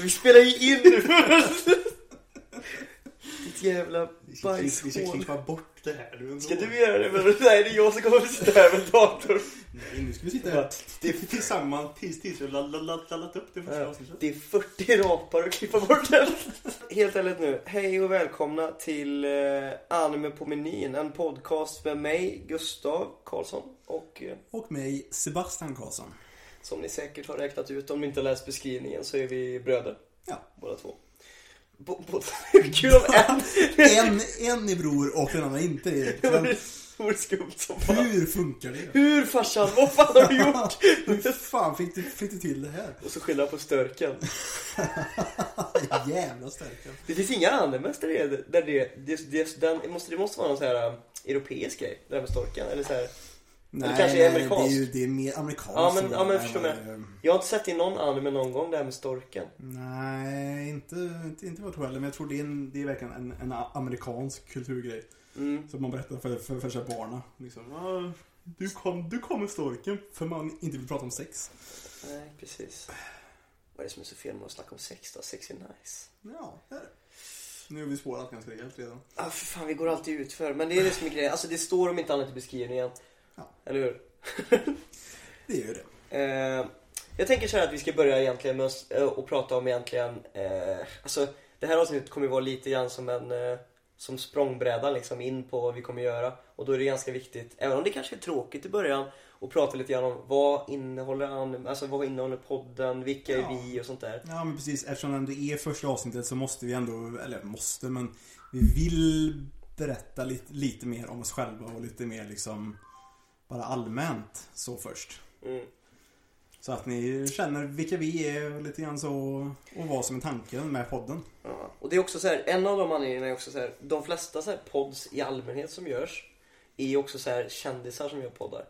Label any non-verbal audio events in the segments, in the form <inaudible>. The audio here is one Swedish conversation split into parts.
Vi spelar ju in nu. <laughs> Ditt jävla Vi ska, klippa, vi ska bajshål. klippa bort det här nu ändå. Ska du göra det? Men nej, det är jag som kommer att sitta här med datorn. Nej, nu ska vi sitta här tillsammans tills, tills vi laddat upp det första avsnittet. Det är 40 rapar att klippa bort den. Helt ärligt nu, hej och välkomna till eh, Anime på menyn. En podcast med mig, Gustav Karlsson. Och eh, Och mig, Sebastian Karlsson. Som ni säkert har räknat ut om ni inte har läst beskrivningen så är vi bröder. Ja. Båda två. Bo, bo, <laughs> kul om en En, en är bror och den andra inte är <laughs> Det vore skumt som fan. Hur funkar det? Hur farsan, vad fan har du <laughs> gjort? Hur fan fick du, fick du till det här? Och så skyller han på störken. Jävla stärkan. Det finns inga animes där det, där det, det, det, den, måste, det måste vara någon så här um, europeisk grej, det där med storken. Eller så här. Nej, kanske är amerikanskt. det är ju det är mer amerikanskt. Ja, men- ja, men förstår mig. det- Jag har inte sett i någon anime någon gång det här med storken. Nej, inte, inte, inte vad jag tror heller. Men jag tror det är, en, det är verkligen en, en amerikansk kulturgrej. Mm. Så man berättar för, för, för sig barnen. Liksom, "Ah, du, kom, du kom med storken. För man inte vill prata om sex. Nej, precis. Vad är det som är så fel med att snacka om sex då? Sex är nice. Ja, det är det. Nu har vi spårat ganska rejält redan. Ah, för fan, vi går alltid ut för. Men det är det som är grejen. Alltså det står om inte annat i beskrivningen. Ja. Eller hur? <laughs> Det är ju det. Eh, jag tänker så här att vi ska börja egentligen med att eh, och prata om egentligen, eh, alltså det här avsnittet kommer ju vara lite grann som en, eh, som språngbräda liksom in på vad vi kommer göra. Och då är det ganska viktigt, även om det kanske är tråkigt i början, att prata lite grann om vad innehåller, an- alltså vad innehåller podden, vilka är Ja. vi och sånt där. Ja, men precis. Eftersom det är första avsnittet så måste vi ändå, eller måste, men vi vill berätta lite, lite mer om oss själva och lite mer liksom bara allmänt så först. Mm. Så att ni känner vilka vi är och lite grann så och vad som är tanken med podden. Ja. Och det är också så här, en av de anledningarna är också så här, de flesta så här pods i allmänhet som görs är också så här kändisar som gör poddar.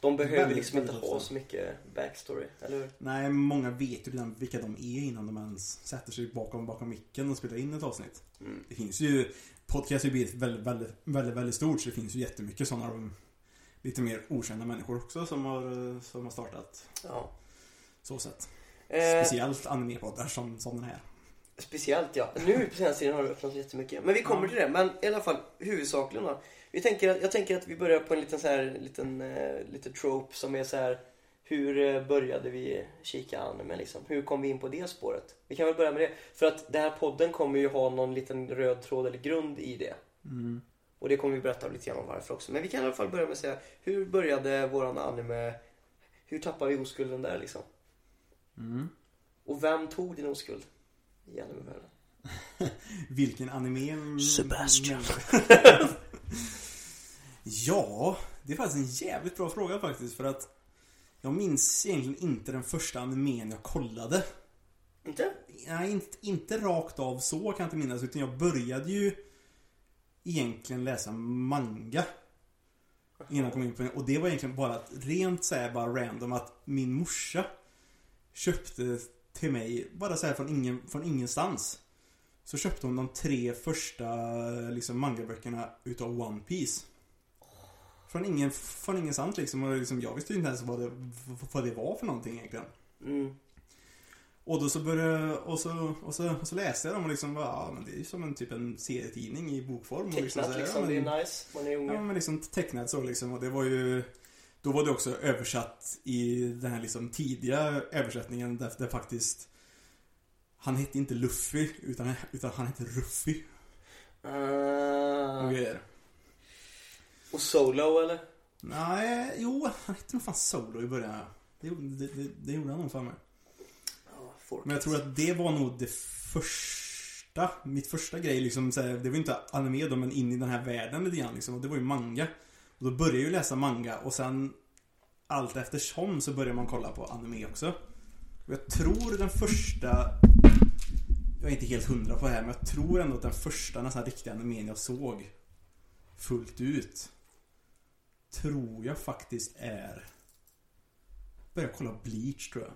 De behöver liksom inte ha så mycket backstory, eller hur? Nej, många vet ju redan vilka de är innan de ens sätter sig bakom, bakom micken och spelar in ett avsnitt. Mm. Det finns ju, podcast har ju väldigt, väldigt, väldigt, väldigt stort så det finns ju jättemycket sådana lite mer okända människor också som har, som har startat Ja. så sätt. Eh, Speciellt animepoddar som, som den här. Speciellt ja. Nu på senaste tiden har det öppnat jättemycket. Men vi kommer till det. Men i alla fall huvudsakligen då. Vi tänker, att- jag tänker att vi börjar på en liten så här, liten, eh, lite trope som är så här. Hur eh, började vi kika anime liksom? Hur kom vi in på det spåret? Vi kan väl börja med det. För att den här podden kommer ju ha någon liten röd tråd eller grund i det. Mm. Och det kommer vi berätta lite grann om varför också. Men vi kan i alla fall börja med att säga. Hur började våran anime? Hur tappade vi oskulden där liksom? Mm. Och vem tog din oskuld? I animevärlden? <laughs> Vilken anime? Sebastian. <laughs> ja, det är faktiskt en jävligt bra fråga faktiskt för att jag minns egentligen inte den första animen jag kollade. Inte? Nej, inte, inte rakt av så kan jag inte minnas utan jag började ju egentligen läsa manga. Innan jag kom in på det. Och det var egentligen bara att, rent så här, bara random att min morsa köpte till mig, bara så här från, ingen, från ingenstans. Så köpte hon de tre första liksom, mangaböckerna utav One Piece. Från, ingen, från ingenstans liksom. Och liksom, jag visste ju inte ens vad det, vad det var för någonting egentligen. Mm. Och då så började, och så, och så, och så läste jag dem och liksom bara, ja men det är ju som en typ en serietidning i bokform. och Tecknat så här, liksom, ja, det men- är nice. Man är unge. Ja men liksom tecknat så liksom och det var ju Då var det också översatt i den här liksom tidiga översättningen där det faktiskt Han hette inte Luffy utan, utan han hette Ruffy Ah. och grejer. Och Solo eller? Nej, jo han hette nog fan Solo i början det, det, det, det gjorde han nog för mig. Ja, Men jag tror att det var nog det första Mitt första grej liksom så här, Det var ju inte anime då men in i den här världen lite grann liksom, och det var ju manga. Och då började jag ju läsa manga och sen Allt eftersom så började man kolla på anime också. Och jag tror den första Jag är inte helt hundra på det här men jag tror ändå att den första nästan riktiga animen jag såg Fullt ut Tror jag faktiskt är Började kolla Bleach tror jag.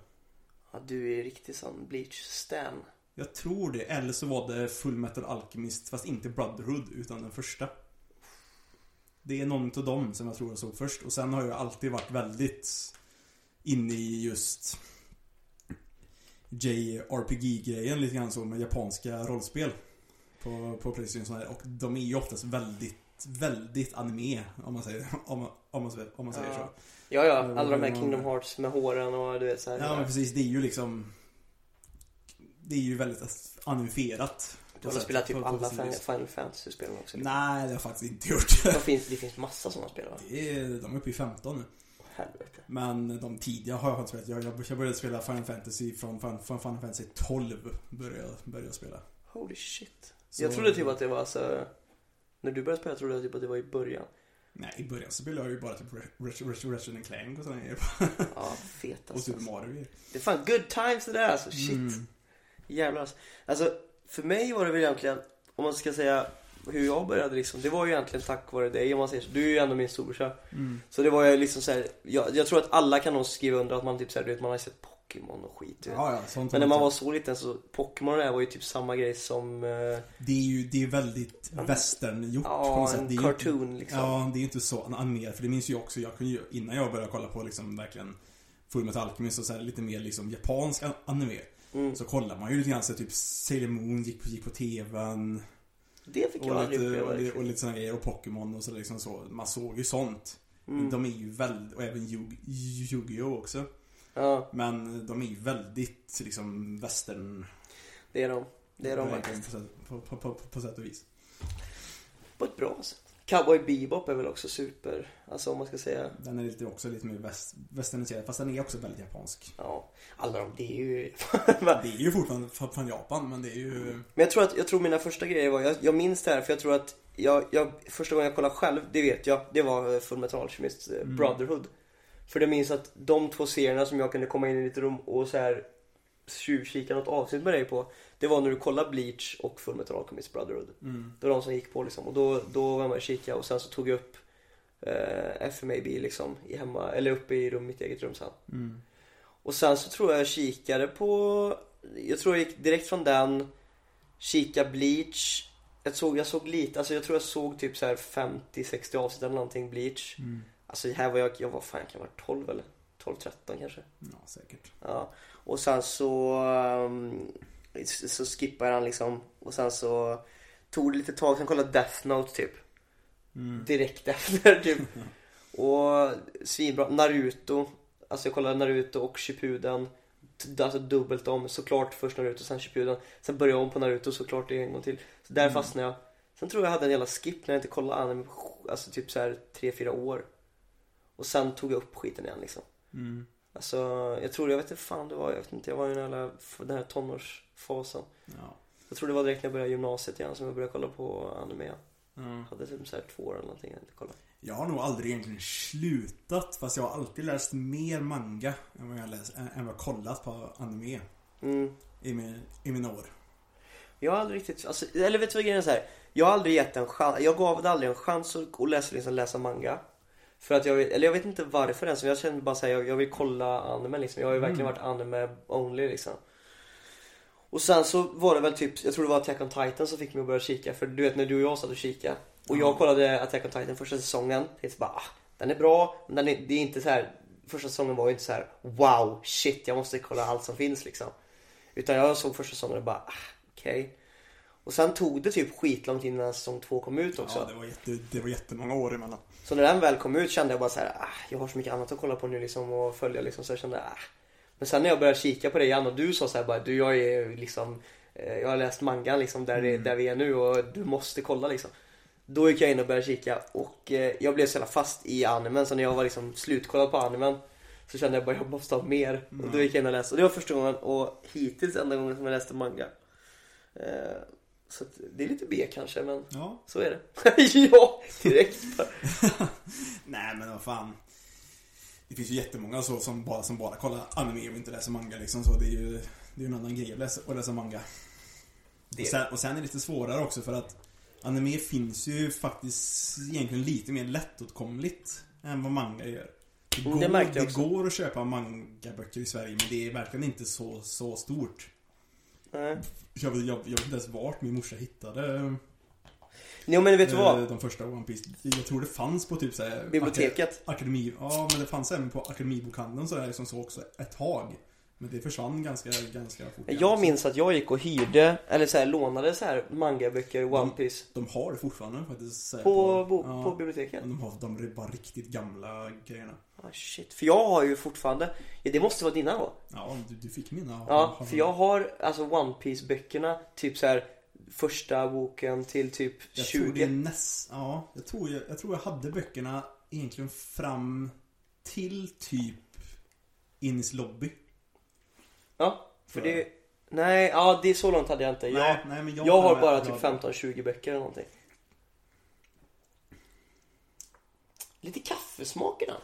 Ja, du är riktigt sån Bleach-stan. Jag tror det, eller så var det Full Metal Alchemist fast inte Brotherhood utan den första. Det är någon av dem som jag tror jag såg först och sen har jag alltid varit väldigt inne i just JRPG-grejen lite grann så med japanska rollspel. På, på Playstation. Och de är ju oftast väldigt, väldigt anime om man säger, om, man- om man, säger- om man säger Ja. så. Ja, ja, Mm, alla de här. Kingdom Hearts med håren och du vet så här. Ja men precis, det är ju liksom Det är ju väldigt animifierat. Du har spelat typ på- alla Final Fantasy-spelen också. Liksom. Nej, det har jag faktiskt inte gjort. <laughs> Det, finns, det finns massa sådana spel va? Är, de är uppe i 15 nu. Helvete. Men de tidiga har jag inte spelat. Jag, jag, började spela Final Fantasy från, från, från Final Fantasy 12. Började började jag spela. Holy shit. Så- Jag trodde typ att det var alltså... När du började spela trodde jag typ att det var i början. Nej, i början så spelade jag ju bara typ Ratchet Ratchet Clank och sådana grejer. Ja, fet Och alltså. Super Mario grejer. Det är fan good times det där alltså. Shit. Mm. Jävlar alltså. alltså. För mig var det väl egentligen, om man ska säga hur jag började liksom. Det var ju egentligen tack vare dig om man säger så. Du är ju ändå min storebrorsa. Mm. Så det var ju liksom så här, jag, jag tror att alla kan nog skriva under att man typ så här, du vet man har sett Pokémon och skit. Ja, ja, sånt Men när man var så liten så Pokémon här var ju typ samma grej som eh, Det är ju det är väldigt westerngjort på Ja, något sätt. en Det är ju cartoon liksom. Ja, det är inte så animerat. För det minns ju också, jag kunde ju, innan jag började kolla på liksom verkligen Full Metal Alchemist och så här, lite mer liksom japansk an- anime. Mm. Så kollar man ju lite grann så typ Sailor Moon gick på, gick på TVn. Det fick jag aldrig uppleva. och, li- och lite såna grejer. Och Pokémon och så liksom så. Man såg ju sånt. Mm. De är ju väldigt, och även Yu- Yu-Gi-Oh också. Ja, Men de är ju väldigt liksom western. det är de. Det är de faktiskt. på, på, på, på, sätt och vis. På ett bra sätt. Cowboy Bebop är väl också super, alltså om man ska säga. Den är lite, också lite mer väst, westerniserad. Fast den är också väldigt japansk. Ja, alla de, det är ju... <laughs> Det är ju fortfarande från Japan men det är ju... Men jag tror att, jag tror mina första grejer var, jag, jag minns det här för jag tror att jag, jag, första gången jag kollade själv, det vet jag, det var Full Metal Alchemist eh, Mm. För jag minns att de två serierna som jag kunde komma in i ditt rum och så här tjuvkika något avsnitt med dig på. Det var när du kollade Bleach och Full Metal Alchemist Brotherhood. Mm. Det var de som gick på liksom. Och då, då var med och kika och sen så tog jag upp eh, FMAB liksom i hemma, eller uppe i rum, mitt eget rum sen. Mm. Och Och sen så tror jag jag kikade på, jag tror jag gick direkt från den, kika Bleach. Jag såg, jag såg lite, alltså jag tror jag såg typ så här 50-60 avsnitt eller någonting Bleach. Mm. Alltså här var jag, jag var fan jag kan vara 12 eller 12-13 kanske. Ja, säkert. Ja. Och sen så, um, så skippade han liksom och sen så tog det lite tag, sen kollade Death Note typ. Mm. Direkt efter <laughs> typ. Och svinbra. Naruto. Alltså jag kollade Naruto och Shippuden. Alltså dubbelt om. Såklart först Naruto, sen Shippuden. Sen började jag om på Naruto såklart det en gång till. Så där Mm. fastnade jag. Sen tror jag jag hade en jävla skip när jag inte kollade anime. Alltså typ så här 3-4 år. Och sen tog jag upp skiten igen liksom. Mm. Alltså jag tror, jag vet inte fan det var. Jag vet inte, jag var i den här, den här tonårsfasen. Ja. Jag tror det var direkt när jag började gymnasiet igen som jag började kolla på anime. Ja. Hade typ så här två år eller någonting jag inte kollat. Jag har nog aldrig egentligen slutat fast jag har alltid läst mer manga än vad jag läst, än vad jag kollat på anime Mm. i, min, i mina år. Jag har aldrig riktigt, alltså, eller vet du vad grejen är så här. Jag har aldrig gett en chans, jag gav det aldrig en chans att, att läsa, liksom, läsa manga. För att jag, eller jag vet inte varför ens, jag kände bara såhär, jag, jag vill kolla anime liksom. Jag har ju verkligen Mm. varit anime only liksom. Och sen så var det väl typ, jag tror det var Attack on Titan som fick mig att börja kika. För du vet när du och jag satt och kika. Och jag Ja. kollade Attack on Titan första säsongen. Tänkte bara, ah, den är bra. Men den är, det är inte så här. första säsongen var ju inte så här: wow, shit, jag måste kolla allt som finns liksom. Utan jag såg första säsongen och bara, ah, okej. Och sen tog det typ skitlångt innan säsong två kom ut också. Ja, det var, jätte, det var jättemånga år emellan. Så när den väl kom ut kände jag bara så här, ah, jag har så mycket annat att kolla på nu liksom och följa liksom. Så jag kände, ah. Men sen när jag började kika på det igen och du sa så här bara, du jag är liksom, eh, jag har läst mangan liksom där, det- där vi är nu och du måste kolla liksom. Då gick jag in och började kika och eh, jag blev så jävla fast i animen så när jag var liksom slutkollad på animen så kände jag bara jag måste ha mer. Och då gick jag in och läste och det var första gången och hittills enda gången som jag läste manga. Så det är lite B kanske men Ja. så är det. <laughs> ja, direkt. <laughs> Nej men vad fan. Det finns ju jättemånga så som bara, som bara kollar anime och inte läser manga liksom. Så det är ju det är ju en annan grej att läsa, att läsa manga. Det Och sen, och sen är det lite svårare också för att anime finns ju faktiskt egentligen lite mer lättåtkomligt än vad manga gör. Det Mm, går, det det går att köpa mangaböcker i Sverige men det är verkligen inte så, så stort. Nej. Jag, vet- jag, jag vet inte ens vart min morsa hittade Jo men vet du vad? eh, de första One Piece. Jag tror det fanns på typ såhär Biblioteket. Akademi, ja men det fanns även på Akademibokhandeln sådär som så också ett tag. Men det försvann ganska, ganska fort. Jag minns att jag gick och hyrde, eller så här, lånade så här mangaböcker, One Piece De har det fortfarande faktiskt. här på, bo, ja. på biblioteket. De har de bara riktigt gamla grejerna. Ah, shit. För jag har ju fortfarande, ja, det måste vara dina då. Ja, du, du fick mina. Ja, för jag har alltså One Piece böckerna, typ så här första boken till typ Jag 20. tror det är näst... Ja, jag tror jag, jag tror jag hade böckerna egentligen fram till typ Innis lobby. Ja, för Tror jag. det, nej, ja det är så långt hade jag inte. Jag, Nej, nej, men jag jag har bara typ 15-20 böcker eller någonting. Lite kaffesmak i den.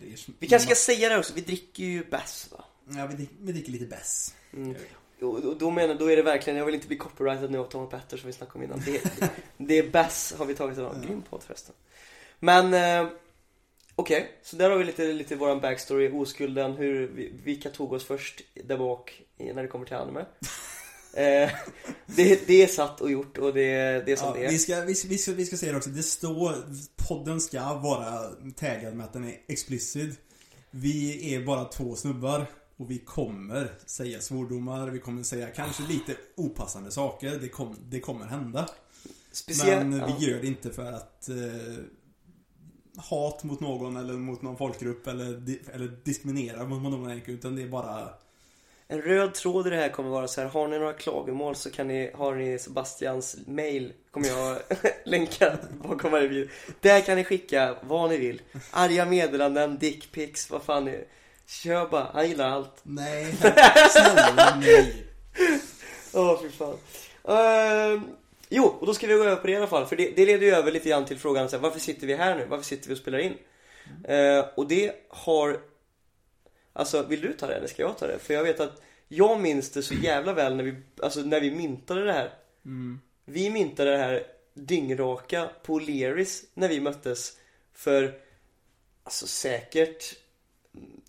Det är, Vi kanske ska säga det också, vi dricker ju bärs va? Ja, vi, drick- vi dricker lite bärs. Mm. Och och då menar, då är det verkligen, jag vill inte bli copyrightad nu av Tom Petter som vi snackade om innan. Det, det, är bass har vi tagit idag. Grym podd förresten. Men eh, okej, så där har vi lite, lite våran backstory, oskulden, hur vi, vilka tog oss först där bak när det kommer till anime. Eh, det, det är satt och gjort och det, det är som Ja, det är. vi, ska, vi, vi, ska, vi ska säga det också, det står Podden ska vara taggad med att den är explicit Vi är bara två snubbar Och vi kommer säga svordomar, vi kommer säga kanske lite opassande saker Det, kom, det kommer hända Speciellt, Men ja. vi gör det inte för att eh, Hat mot någon eller mot någon folkgrupp eller, eller diskriminera mot någon enskild Utan det är bara En röd tråd i det här kommer vara så här, har ni några klagomål så kan ni, har ni Sebastians mail, kommer jag <laughs> länka bakom varje video. Där kan ni skicka vad ni vill. Arga meddelanden, dickpics, vad fan ni Kör bara, han gillar allt. Nej, snälla nej <laughs> Åh fy fan. Ehm, jo, och då ska vi gå över på det i alla fall. För det, det leder ju över lite grann till frågan så här, varför sitter vi här nu? Varför sitter vi och spelar in? Eh, och det har Alltså, vill du ta det eller ska jag ta det? För jag vet att jag minns det så jävla väl när vi, alltså när vi myntade det här. mm. Vi myntade det här dyngraka på Leris när vi möttes för Alltså säkert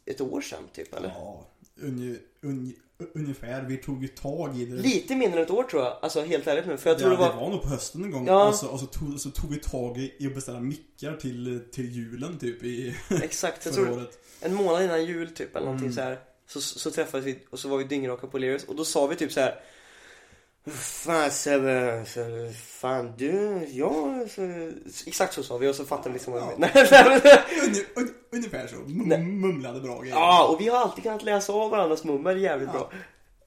ett år sedan typ eller? Ja, unge, unge, ungefär. Vi tog ju tag i det. Lite mindre än ett år tror jag, alltså helt ärligt nu. För jag Ja, tror det var... det var nog på hösten en gång. Ja. Och, så, och så, tog, så tog vi tag i, att beställa mickar till, till julen typ i <laughs> Exakt, jag tror året. en månad innan jul typ eller någonting Mm. så här. Så, så träffades vi och så var vi dyngraka på Leris och då sa vi typ så här. Fan Sebbe, så- fan du, ja, så, exakt så sa vi och så fattade vi liksom vad Ja. <laughs> Un, ungefär så. Mum, mumlade bra grejer. Ja, och vi har alltid kunnat läsa av varandras mummar jävligt Ja.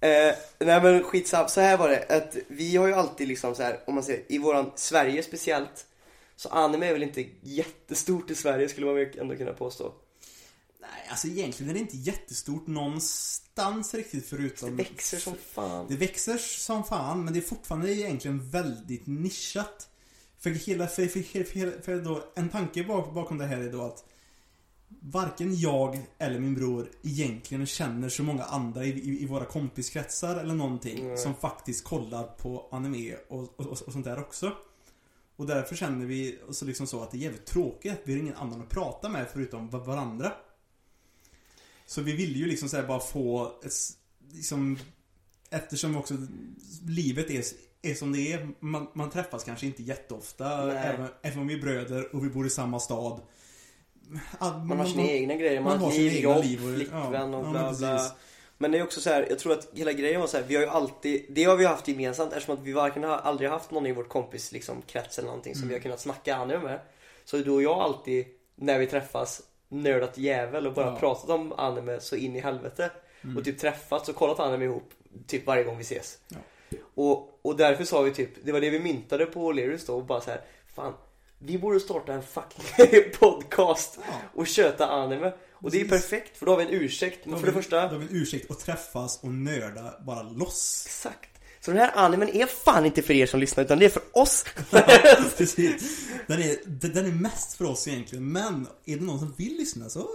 bra. Eh, nej men skitsamma, så här var det. Att vi har ju alltid liksom så här, om man säger i våran Sverige speciellt. Så anime är väl inte jättestort i Sverige skulle man väl ändå kunna påstå. Nej, alltså egentligen är det inte jättestort någonstans riktigt förutom... Det växer som fan. Det växer som fan, men det är fortfarande egentligen väldigt nischat. För hela, för, för, för, för, för då, en tanke bak, bakom det här är då att Varken jag eller min bror egentligen känner så många andra i, i, i våra kompiskretsar eller någonting Nej. som faktiskt kollar på anime och, och, och, sånt där också. Och därför känner vi så liksom så att det är jävligt tråkigt. Vi har ingen annan att prata med förutom va- varandra. Så vi ville ju liksom så bara få ett, liksom Eftersom också livet är, är som det är. Man, man träffas kanske inte jätteofta. Nej. Även, även om vi är bröder och vi bor i samma stad. Ah, Man har sina egna grejer, man, man har liv, egna jobb, liv och- flickvän ja, och ja, bla men bla. precis. Men det är också så här, jag tror att hela grejen var så här, vi har ju alltid, det har vi haft gemensamt eftersom att vi varken har aldrig haft någon i vårt kompis liksom, krets eller någonting som Mm. vi har kunnat snacka anime med. Så du och jag alltid, när vi träffas, nördat jävel och bara Ja. pratat om anime så in i helvete. Mm. Och typ träffats och kollat anime ihop, typ varje gång vi ses. Ja. Och, och därför sa vi typ, det var det vi myntade på O'Learys då och bara så här, fan, vi borde starta en fucking <laughs> podcast Ja. och köta anime. Och det är Precis. perfekt för då har vi en ursäkt. Men för det första, Då har vi en ursäkt att träffas och nörda bara loss. exakt. Så den här animen är fan inte för er som lyssnar utan det är för oss. <laughs> Precis. Den är, den är mest för oss egentligen. Men är det någon som vill lyssna så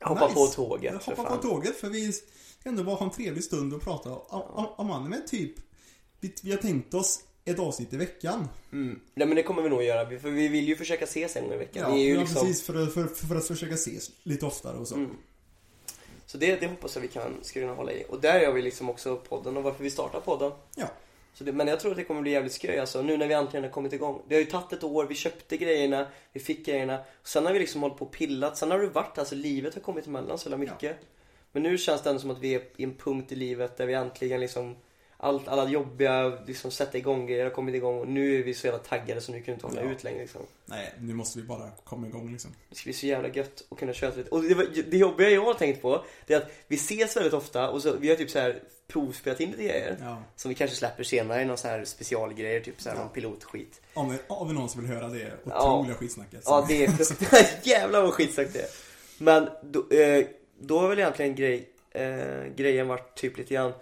Hoppa nice. på tåget. för Hoppa på tåget för vi ska ändå bara ha en trevlig stund och prata om, om, om anime typ. Vi, vi har tänkt oss ett avsnitt i veckan. Mm. Nej men det kommer vi nog göra, för vi vill ju försöka ses en gång i veckan. Ja, det är ju ja liksom... precis. För, att- för, för att försöka ses lite oftare och så. Mm. Så det, det hoppas jag vi kan, ska kunna hålla i. Och där gör vi liksom också podden och varför vi startar podden. Ja. Så det, men jag tror att det kommer bli jävligt skoj alltså, nu när vi äntligen har kommit igång. Det har ju tagit ett år, vi köpte grejerna, vi fick grejerna. Sen har vi liksom hållit på och pillat, sen har det varit, alltså livet har kommit emellan så jävla mycket. Men nu känns det ändå som att vi är i en punkt i livet där vi äntligen liksom allt, alla jobbiga liksom sätta igång grejer har kommit igång och nu är vi så jävla taggade så nu kan vi inte hålla Ja. ut längre liksom. Nej, nu måste vi bara komma igång liksom. Det ska bli så jävla gött att kunna köra lite. Och det, var- det jobbiga jag har tänkt på, det är att vi ses väldigt ofta och så, vi har typ så här provspelat in lite grejer. Ja. Som vi kanske släpper senare i någon så här specialgrejer, typ så här Ja. någon pilotskit. Om vi, om vi någon som vill höra det Ja. otroliga skitsnacket. Ja, det är <laughs> <laughs> jävlar vad skitsnack det är. Men då, eh, då har väl egentligen grej, eh, grejen varit typ lite grann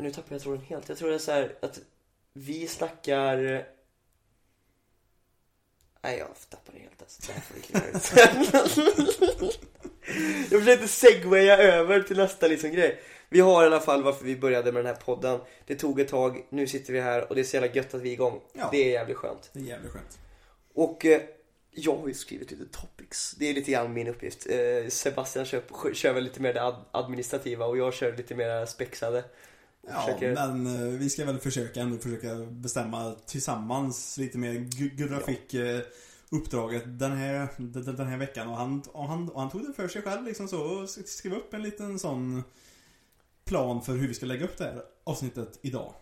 Nu tappar jag tråden helt. Jag tror det är så här att vi snackar Nej, jag tappar det helt alltså. Det här får vi klippa ut. <laughs> Jag försökte segwaya över till nästa liksom grej. Vi har i alla fall varför vi började med den här podden. Det tog ett tag, nu sitter vi här och det är så jävla gött att vi är igång. Ja. Det är jävligt skönt. Det är jävligt skönt. Och eh, jag har ju skrivit lite topics. Det är lite grann min uppgift. Eh, Sebastian kör, kör väl lite mer det ad- administrativa och jag kör lite mer spexade. Ja, försöker- men eh, vi ska väl försöka ändå försöka bestämma tillsammans lite mer. Gu- Gurra Ja. fick eh, uppdraget den här, den, här veckan och han, och, han, och han tog det för sig själv liksom så och skrev upp en liten sån plan för hur vi ska lägga upp det här avsnittet idag.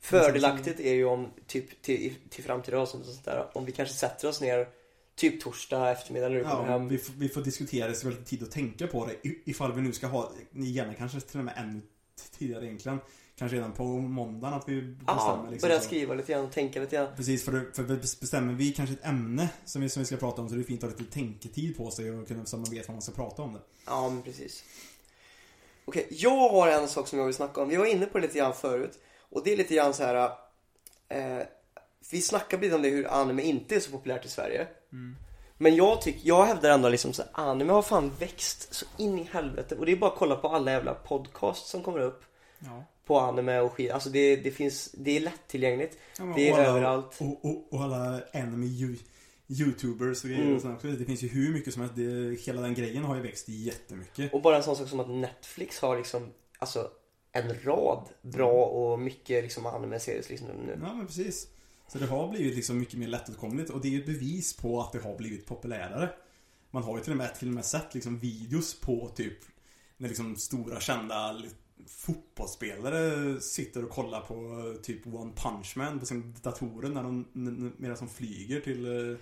Fördelaktigt är ju om, typ till, till framtida avsnitt och sånt där, om vi kanske sätter oss ner typ torsdag eftermiddag när du kommer Ja, hem. vi, får- vi får diskutera det så vi har lite tid att tänka på det ifall vi nu ska ha, gärna kanske till och med ännu tidigare egentligen. Kanske redan på måndagen att vi Ja, bestämmer liksom börja skriva lite grann och tänka lite grann. Precis, för, för bestämmer vi kanske ett ämne som vi, som vi ska prata om så är det fint att ha lite tänketid på sig och kunna, så man vet vad man ska prata om det. Ja, men precis. Okej, jag har en sak som jag vill snacka om. Vi var inne på det lite grann förut. Och det är lite grann så här. Eh, vi snackade lite om det hur anime inte är så populärt i Sverige. Men jag tycker, jag hävdar ändå liksom så här, anime har fan växt så in i helvete. Och det är bara att kolla på alla jävla podcasts som kommer upp. Ja. På anime och skit. Alltså det, det finns, det är lättillgängligt. men Det är alla, överallt. Och, och, och alla anime you, youtubers och grejer Mm. och sånt också. Det finns ju hur mycket som helst. Det, hela den grejen har ju växt jättemycket. Och bara en sån sak som att Netflix har liksom, alltså en rad bra och mycket liksom anime-serier liksom nu. Ja men precis. Så det har blivit liksom mycket mer lättåtkomligt och det är ju ett bevis på att det har blivit populärare. Man har ju till och med, till och med sett liksom videos på typ när liksom stora kända fotbollsspelare sitter och kollar på eh, typ One Punch Man på sin datorer när de, medan de flyger till, eh,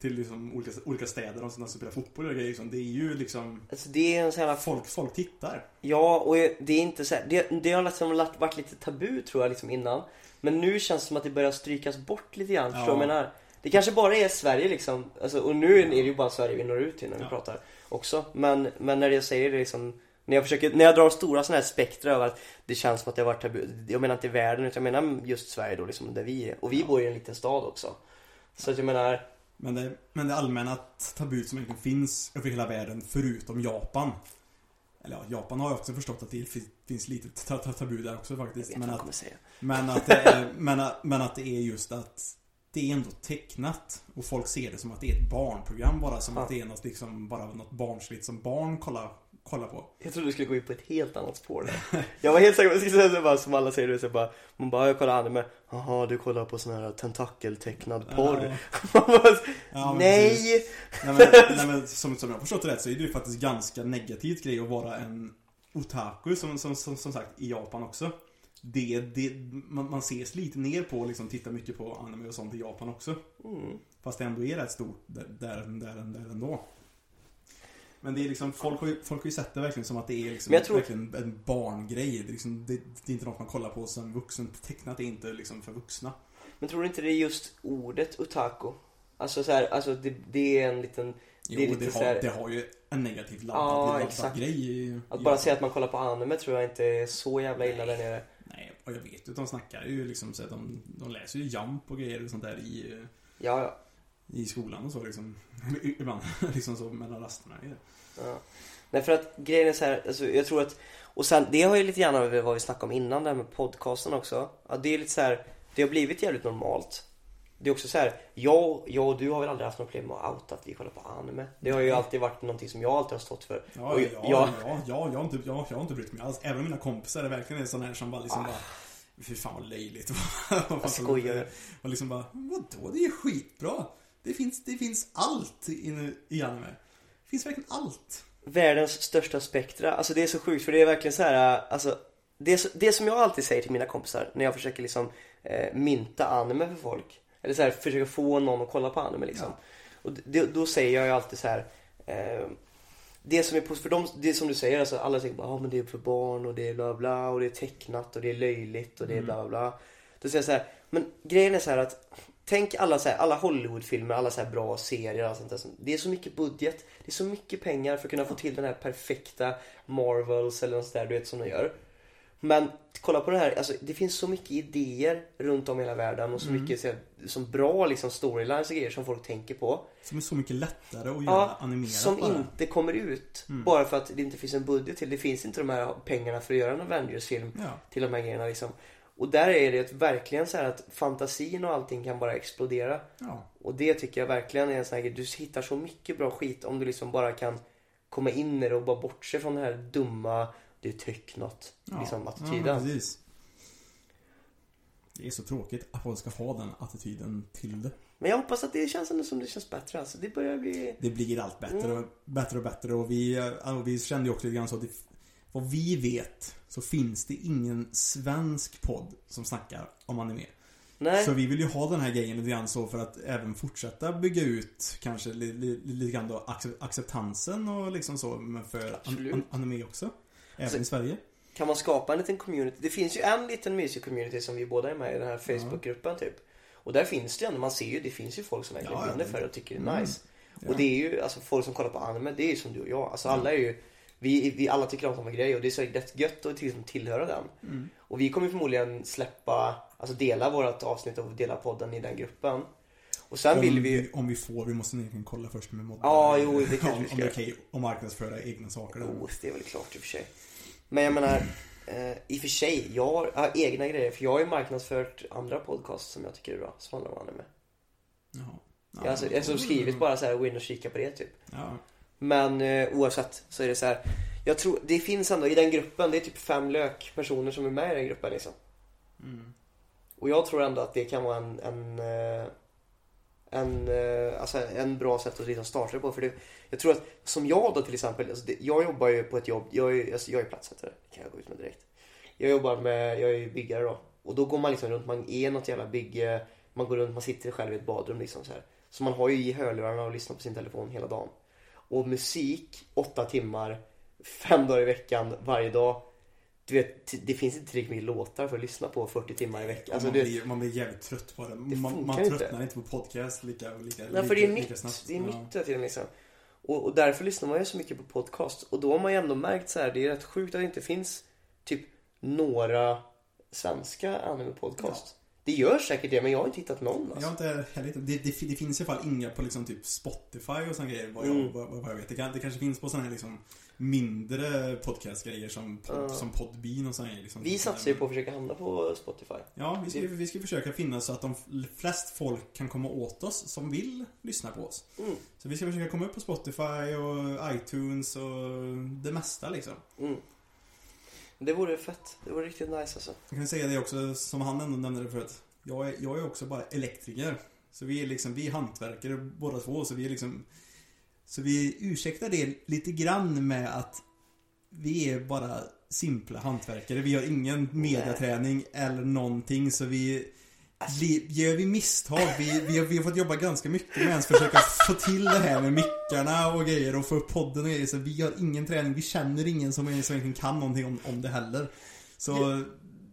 till liksom olika, olika städer och sådana som spelar fotboll och grejer. liksom. Det är ju liksom Alltså det är en sån här Folk, folk tittar. Ja, och det är inte så här, det, det har liksom varit lite tabu tror jag liksom innan. Men nu känns det som att det börjar strykas bort lite grann, förstår du vad jag menar? Det kanske bara är Sverige liksom, alltså, och nu är det ju bara Sverige vi når ut till när vi Ja. pratar också. Men, men när jag säger det liksom, när jag försöker, när jag drar stora sådana här spektra över att det känns som att det har varit tabu. Jag menar inte världen utan jag menar just Sverige då liksom, där vi är. Och vi bor i en liten stad också. Så att jag menar, Men det, men det allmänna tabut som egentligen finns över hela världen förutom Japan. Eller ja, Japan har ju också förstått att det fin- finns lite ta- ta- tabu där också jag faktiskt. vet Men vad jag att, säga. men, att det är, <laughs> men, men att det är just att det är ändå tecknat. Och folk ser det som att det är ett barnprogram bara. Som Ja. att det är något, liksom, bara något barnsligt som barn kollar, kollar på. Jag trodde du skulle gå in på ett helt annat spår där. <laughs> Jag var helt säker på att skulle säga bara, som alla säger, du, så bara, man bara, jag kollar anime. Jaha, du kollar på sån här tentakeltecknad porr. <laughs> Bara, Ja, men nej! Nej men, nej, men som, som jag har förstått det rätt så är det ju faktiskt ganska negativt grej att vara en otaku som, som, som, som sagt i Japan också. Det, det, man, man ses lite ner på liksom tittar mycket på anime och sånt i Japan också. Mm. Fast det ändå är rätt stort där, där, där, där ändå. Men det är liksom, folk har ju, folk har ju sett det verkligen som att det är liksom tror- verkligen en barngrej. Det är, liksom, det, det är inte något man kollar på som vuxen. Tecknat är inte liksom för vuxna. Men tror du inte det är just ordet otaku? Alltså så här, alltså det, det är en liten, Jo, Det är det, lite har, här- det har ju en negativ laddad, Ja, laddad grej. att bara säga att man kollar på anime tror jag inte är så jävla illa där nere. Nej, och jag vet ju att de snackar ju liksom så att de, de läser ju Jump och grejer och sånt där i, Ja, ja. I skolan och så liksom. Ibland <laughs> liksom så mellan rasterna. ja. Nej för att grejen är så här, alltså jag tror att, och sen det har ju lite grann över vad vi snackade om innan det här med podcasten också. Ja, det är lite så här, det har blivit jävligt normalt. Det är också så här, jag, jag och du har väl aldrig haft något problem med att outa att vi kollar på anime. Det har ju alltid varit någonting som jag alltid har stått för. Ja, Och ja, jag- ja, ja, jag, har inte, jag, jag har inte brytt mig alls. Även mina kompisar är verkligen en sån här som bara liksom Ah. bara Fy fan vad löjligt. <laughs> Jag skojar. Och liksom bara, vadå? Det är skitbra. Det finns, det finns allt i, i anime. Det finns verkligen allt. världens största spektra. Alltså det är så sjukt för det är verkligen så här, alltså det, så- det som jag alltid säger till mina kompisar när jag försöker liksom eh, mynta anime för folk. Eller så här, försöka få någon att kolla på anime liksom. Och det, då säger jag ju alltid så här. Eh, det som är positivt för dem, det som du säger, alltså alla säger bara ah, men det är för barn och det är bla bla och det är tecknat och det är löjligt och det är bla bla bla. Då säger jag så här, men grejen är så här att Tänk alla, så här, alla Hollywoodfilmer, alla så här bra serier och allt sånt där. Det är så mycket budget, det är så mycket pengar för att kunna få till den här perfekta Marvels eller något där du vet som de gör. Men kolla på det här, alltså, det finns så mycket idéer runt om i hela världen och så mycket så här, som bra liksom storylines och grejer som folk tänker på. Som är så mycket lättare att göra Ja, animerat som bara. inte kommer ut. Bara för att det inte finns en budget till. Det finns inte de här pengarna för att göra en Avengers-film Ja. till de här grejerna liksom. Och där är det verkligen så här att fantasin och allting kan bara explodera. Ja. Och det tycker jag verkligen är en sån här grej. Du hittar så mycket bra skit om du liksom bara kan komma in i det och bara bortse från den här dumma, det är tecknat, Ja. liksom Ja, attityden. precis. Det är så tråkigt att folk ska ha den attityden till det. Men jag hoppas att det känns ändå som det känns bättre. Alltså det börjar bli... Det blir allt bättre Mm. och bättre och bättre och vi, ja, och vi kände ju också lite grann så att det, vad vi vet så finns det ingen svensk podd som snackar om anime. Nej. Så vi vill ju ha den här grejen lite grann så för att även fortsätta bygga ut kanske li, li, lite grann då accep- acceptansen och liksom så men för an, anime också. Även Så- i Sverige. Kan man skapa en liten community? Det finns ju en liten mysig community som vi båda är med i, den här Facebookgruppen typ. Och där finns det ju ändå, man ser ju, det finns ju folk som verkligen Ja, brinner för det och tycker det är Mm. nice. Ja. Och det är ju, alltså folk som kollar på anime, det är ju som du och jag. Alltså alla är ju, vi, vi alla tycker om samma grej och det är så rätt gött att liksom tillhöra den. Mm. Och vi kommer förmodligen släppa, alltså dela vårt avsnitt och dela podden i den gruppen. Och sen Om vill vi om vi får, vi måste egentligen kolla först med modden. Ja, jo, det kanske om, vi ska Om det är okej att marknadsföra egna saker. där. oh, det är väl klart i och för sig. Men jag menar, eh, i och för sig, jag har, jag har egna grejer. För jag har ju marknadsfört andra podcasts som jag tycker är bra, som handlar om anime. Jaha. Jag har alltså, alltså skrivit bara så här, gå in och kika på det typ. Ja. Men eh, oavsett så är det så här. Jag tror, det finns ändå i den gruppen, det är typ fem lök personer som är med i den gruppen liksom. Mm. Och jag tror ändå att det kan vara en, en, eh, en, eh, alltså en bra sätt att liksom starta det på. För det, jag tror att, som jag då till exempel, alltså det, jag jobbar ju på ett jobb, jag är, alltså jag är platssättare, det kan jag gå ut med direkt. Jag jobbar med, jag är ju byggare då. Och då går man liksom runt, man är något jävla bygge, man går runt, man sitter själv i ett badrum liksom så här. Så man har ju i hörlurarna och lyssnar på sin telefon hela dagen. Och musik, åtta timmar, fem dagar i veckan, varje dag. Du vet, det finns inte tillräckligt mycket låtar för att lyssna på 40 timmar i veckan. Alltså, man, blir, man blir jävligt trött på det. Det man man tröttnar inte på podcast lika, lika, Nej, för det är lika, lika nytt. snabbt. Det är Ja. nytt hela tiden liksom. Och, och därför lyssnar man ju så mycket på podcast. Och då har man ju ändå märkt så här, det är rätt sjukt att det inte finns typ några svenska anime-podcast. Det gör säkert det, men jag har inte hittat någon Jag alltså. har inte heller hittat- det, det, det finns i alla fall inga på liksom typ Spotify och såna grejer vad jag, Mm. vad, vad jag vet. Det, kan, det kanske finns på såna här liksom mindre podcastgrejer som, pod, Ja. som Podbean och såna grejer. Liksom, Vi satsar ju på att försöka hamna på Spotify. Ja, vi ska, vi ska försöka finna så att de flest folk kan komma åt oss som vill lyssna på oss. Mm. Så vi ska försöka komma upp på Spotify och iTunes och det mesta liksom. Mm. Det vore fett. Det vore riktigt nice alltså. Jag kan säga det också, som han ändå nämnde det förut. Jag är, jag är också bara elektriker. Så vi är liksom, vi är hantverkare båda två. Så vi är liksom... Så vi ursäktar det lite grann med att vi är bara simpla hantverkare. Vi har ingen mediaträning eller någonting. Så vi... vi gör vi misstag, vi, vi, har, vi har fått jobba ganska mycket med att försöka få till det här med mickarna och grejer och få upp podden och grejer. Så vi har ingen träning, vi känner ingen som, egentligen kan någonting om, om det heller. Så...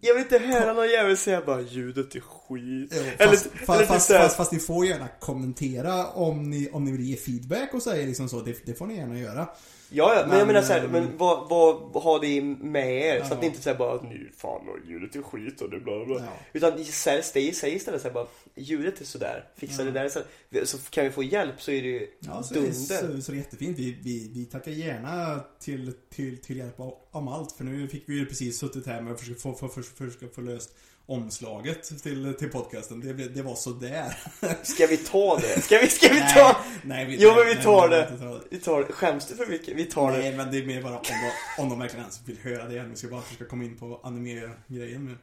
Jag vill inte höra någon jävel säga bara ljudet är skit. Eller- fast, eller fast, typ fast, här- fast, fast ni får gärna kommentera om ni, om ni vill ge feedback och säga liksom så. Det, det får ni gärna göra. Ja, ja, men, Men, jag menar såhär, men vad, vad har det med er? Så Ja. att det inte säger bara att nu fan och ljudet är skit och det bla bla. Ja. Utan säg, istället såhär bara, ljudet är sådär, fixa Ja. det där. Så, så kan vi få hjälp så är det ju Ja, så, det är- dunder. så, så det är jättefint. Vi, vi, vi tackar gärna till, till, till hjälp av- om allt. För nu fick vi ju precis suttit här med att försöka få, få, få, försöka få löst omslaget till, till podcasten. Det, det var sådär. Ska vi ta det? Ska vi, ska vi ta? nej, vi, Jo nej, men vi nej, tar nej, det. ta det. Vi tar det. Skäms du för mycket? Vi tar det. Nej, men det är mer bara om de, om de verkligen ens vill höra det. Vi ska bara försöka komma in på anime-grejen nu.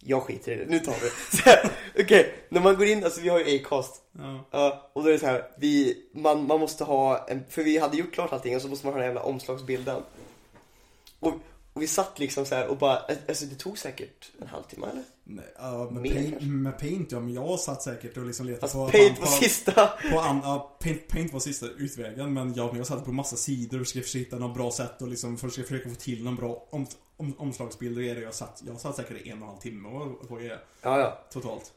Jag skiter i det, nu tar vi det. Här, Okej, när man går in, alltså vi har ju Acast. Ja. Ja, och då är det så här, vi, man, man måste ha en, för vi hade gjort klart allting och så måste man ha den jävla omslagsbilden. Och, och vi satt liksom så här och bara, alltså det tog säkert en halvtimme eller? Nej, ja, med, Mer paint, med paint ja, men jag satt säkert och liksom letade Alltså på... paint var sista. På an, ja, paint, paint var sista utvägen men jag, jag satt på massa sidor och försökte hitta något bra sätt och liksom försöka, försöka få till någon bra om, om, omslagsbild och grejer. Jag satt, jag satt säkert en och en halv timme på det Ja, ja. totalt.